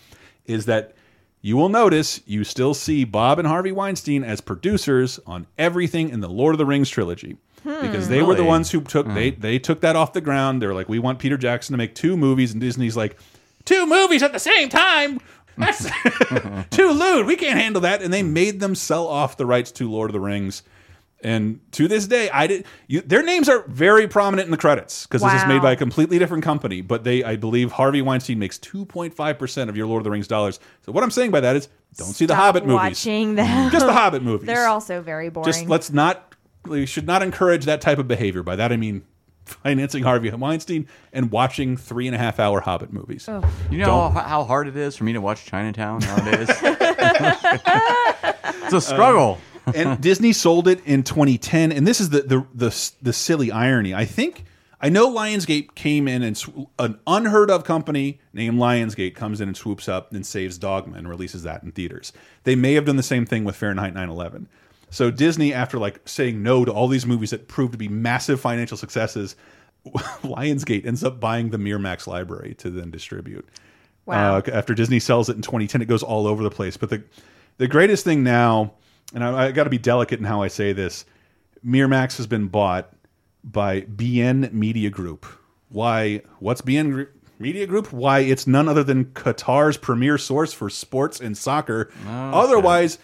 is that you will notice you still see Bob and Harvey Weinstein as producers on everything in the Lord of the Rings trilogy. Hmm. Because they were the ones who took they hmm. they took that off the ground. They were like, we want Peter Jackson to make two movies, and Disney's like, two movies at the same time. That's too lewd. We can't handle that. And they made them sell off the rights to Lord of the Rings. And to this day, I did. You, their names are very prominent in the credits because this is made by a completely different company. But they, I believe, Harvey Weinstein makes two point five percent of your Lord of the Rings dollars. So what I'm saying by that is, don't see the Hobbit movies. Watching them. Just the Hobbit movies. They're also very boring. Just let's not. We should not encourage that type of behavior. By that I mean financing Harvey Weinstein and watching three and a half hour Hobbit movies. Oh. You know Don't- how, how hard it is for me to watch Chinatown nowadays? it's a struggle. Uh, and Disney sold it in 2010. And this is the the the, the silly irony. I think I know Lionsgate came in and an unheard of company named Lionsgate comes in and swoops up and saves Dogma and releases that in theaters. They may have done the same thing with Fahrenheit 9/11. So Disney, after like saying no to all these movies that proved to be massive financial successes, Lionsgate ends up buying the Miramax library to then distribute. Wow. Uh, after Disney sells it in 2010, it goes all over the place. But the the greatest thing now, and I, I got to be delicate in how I say this, Miramax has been bought by BN Media Group. Why? What's BN? Group? Media Group, why it's none other than Qatar's premier source for sports and soccer. Oh, Otherwise,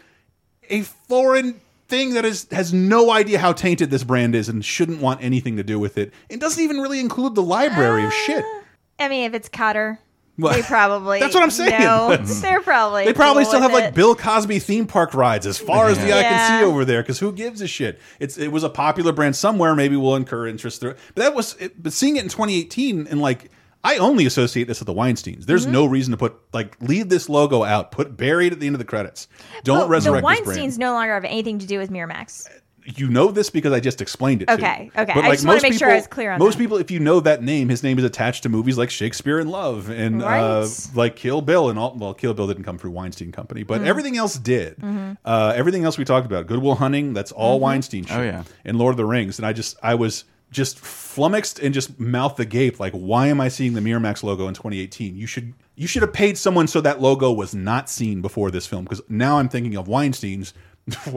a foreign thing that is has no idea how tainted this brand is and shouldn't want anything to do with it. It doesn't even really include the library of shit. Ah, I mean, if it's Qatar, Well, they probably. that's what I'm saying. No, they're probably. They probably cool still have with like. Bill Cosby theme park rides as far as the eye can see over there. Because who gives a shit? It's it was a popular brand somewhere. Maybe we'll incur interest through it. But that was. It, but seeing it in 2018 and like. I only associate this with the Weinsteins. There's Mm-hmm. no reason to put like leave this logo out. Put buried at the end of the credits. Don't But resurrect the. Weinsteins no longer have anything to do with Miramax. You know this because I just explained it. to Okay, you. okay. But, I like, just wanna most make sure I people- was clear on Most that. people, if you know that name, his name is attached to movies like Shakespeare in Love and uh, like Kill Bill and all. Well, Kill Bill didn't come through Weinstein Company, but Mhm. everything else did. Mhm. Uh, everything else we talked about, Good Will Hunting, that's all Mm-hmm. Weinstein shit. Oh, yeah. And Lord of the Rings, and I just, I was just flummoxed and just mouth agape. Like, why am I seeing the Miramax logo in 2018? You should, you should have paid someone so that logo was not seen before this film. Because now I'm thinking of Weinstein's.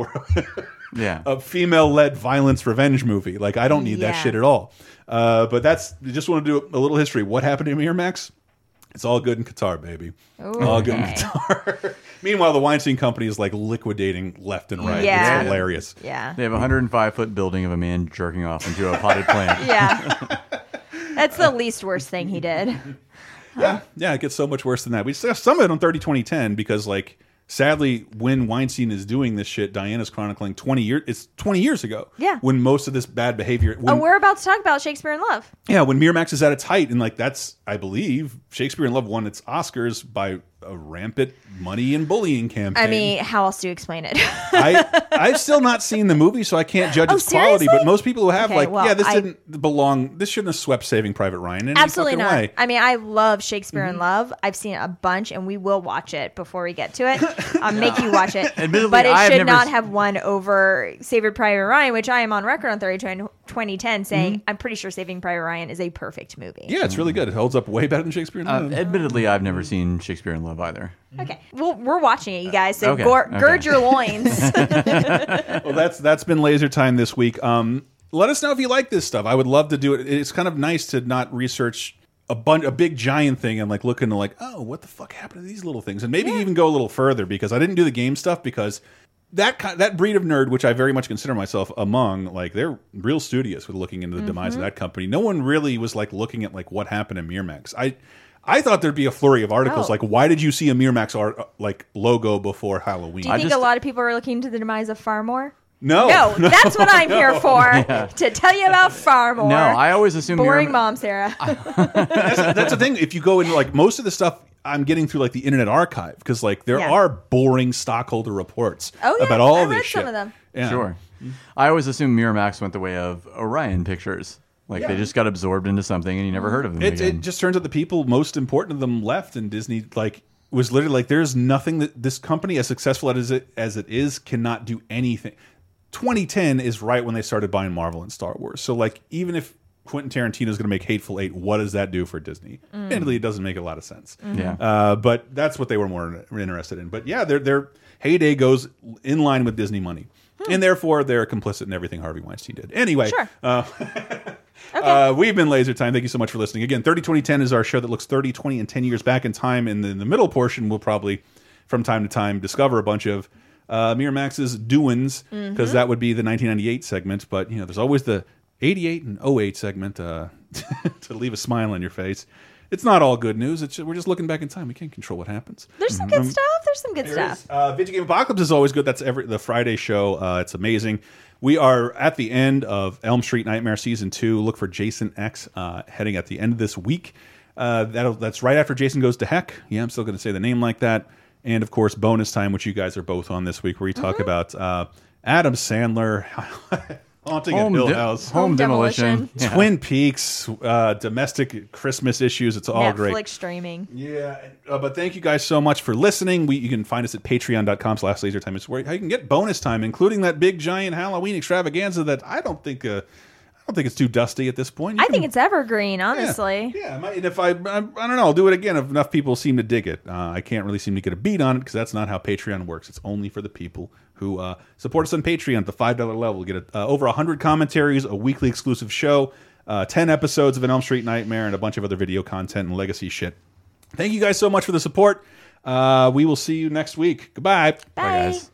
for Yeah. a female-led violence revenge movie. Like I don't need that shit at all. Uh, but that's just want to do a little history. What happened to Miramax? It's all good in Qatar, baby. all good in Qatar. Meanwhile, the Weinstein Company is like liquidating left and right. Yeah. It's hilarious. Yeah. They have a 105 foot building of a man jerking off into a potted plant. Yeah. That's the least worst thing he did. Yeah, yeah, it gets so much worse than that. We saw some of it on 30 2010 because like sadly when Weinstein is doing this shit, Diana's chronicling 20 years it's 20 years ago. Yeah. When most of this bad behavior oh, when, oh, we're about to talk about Shakespeare in Love. Yeah, when Miramax is at its height, and like that's, I believe, Shakespeare in Love won its Oscars by a rampant money and bullying campaign. I mean, how else do you explain it? I I've still not seen the movie, so I can't judge Oh, its quality. But most people who have, Okay, like, well, yeah, this I- didn't belong. This shouldn't have swept Saving Private Ryan in Absolutely fucking not. way. I mean, I love Shakespeare Mm-hmm. in Love. I've seen it a bunch, and we will watch it before we get to it. I'll make you watch it. Admittedly, but it I should never not have won over Saving Private Ryan, which I am on record on 30 2010 saying I'm pretty sure Saving Private Ryan is a perfect movie. Mm-hmm. Yeah, it's really good. It holds up way better than Shakespeare in Uh, Love. admittedly, I've never seen Shakespeare in Love either. Mm-hmm. Okay. Well, we're watching it, you guys. So uh, Okay, gor- okay. gird your loins. well, that's that's been laser time this week. Um, let us know if you like this stuff. I would love to do it. It's kind of nice to not research a bunch, a big giant thing, and like look into like, oh, what the fuck happened to these little things, and maybe even go a little further because I didn't do the game stuff because that kind, that breed of nerd, which I very much consider myself among, like they're real studious with looking into the mm-hmm. demise of that company. No one really was like looking at like what happened in Miramax. I. I thought there'd be a flurry of articles Oh. like, "Why did you see a Miramax art uh, like logo before Halloween?" Do you think a lot of people are looking to the demise of Phar-Mor? No, no, no, that's what I'm here no. for Yeah. to tell you about Phar-Mor. No, I always assume boring Miram- mom, Sarah. that's, that's the thing. If you go into like most of the stuff I'm getting through like the Internet Archive because like there Yeah. are boring stockholder reports Oh, yeah, about all I this read shit. some of them. Yeah. Sure. I always assume Miramax went the way of Orion Pictures. Like they just got absorbed into something and you never heard of them It, again. it just turns out the people most important to them left, and Disney like was literally like, "There's nothing that this company, as successful as it as it is, cannot do anything." 2010 is right when they started buying Marvel and Star Wars. So like, even if Quentin Tarantino is going to make Hateful Eight, what does that do for Disney? Mm. Admittedly, it doesn't make a lot of sense. Mhm. Yeah. Uh, but that's what they were more interested in. But yeah, their their heyday goes in line with Disney money, and therefore they're complicit in everything Harvey Weinstein did. Anyway, Sure. uh, uh, we've been Laser Time. Thank you so much for listening. Again, 30 20 10 is our show that looks 30, 20, and 10 years back in time. And in the middle portion, we'll probably, from time to time, discover a bunch of uh, Miramax's doings, because Mhm. that would be the 1998 segment. But, you know, there's always the 88 and 08 segment uh, to leave a smile on your face. It's not all good news. It's we're just looking back in time. We can't control what happens. There's some good Um, stuff. There's some good stuff. uh, Video Game Apocalypse is always good. That's every the Friday show. Uh, it's amazing. We are at the end of Elm Street Nightmare season two. Look for Jason X uh, heading at the end of this week. Uh, that'll, that's right after Jason goes to heck. Yeah, I'm still going to say the name like that. And of course, bonus time, which you guys are both on this week, where we talk about uh, Adam Sandler. Haunting Home at Hill House, home demolition. Yeah. Twin Peaks, uh, domestic Christmas issues. It's all Netflix great. Netflix streaming. Yeah, uh, but thank you guys so much for listening. We, you can find us at patreon.com slash laser time. It's where you can get bonus time, including that big giant Halloween extravaganza that I don't think uh, I don't think it's too dusty at this point. You I can- think it's evergreen, honestly. yeah, my- and if I, I, I don't know, I'll do it again if enough people seem to dig it. Uh, I can't really seem to get a beat on it because that's not how Patreon works. It's only for the people who uh, support us on Patreon at the five dollar level. We Get a, uh, over hundred commentaries, a weekly exclusive show, uh, 10 episodes of an Elm Street Nightmare, and a bunch of other video content and legacy shit. Thank you guys so much for the support. Uh, we will see you next week. Goodbye. Bye. guys.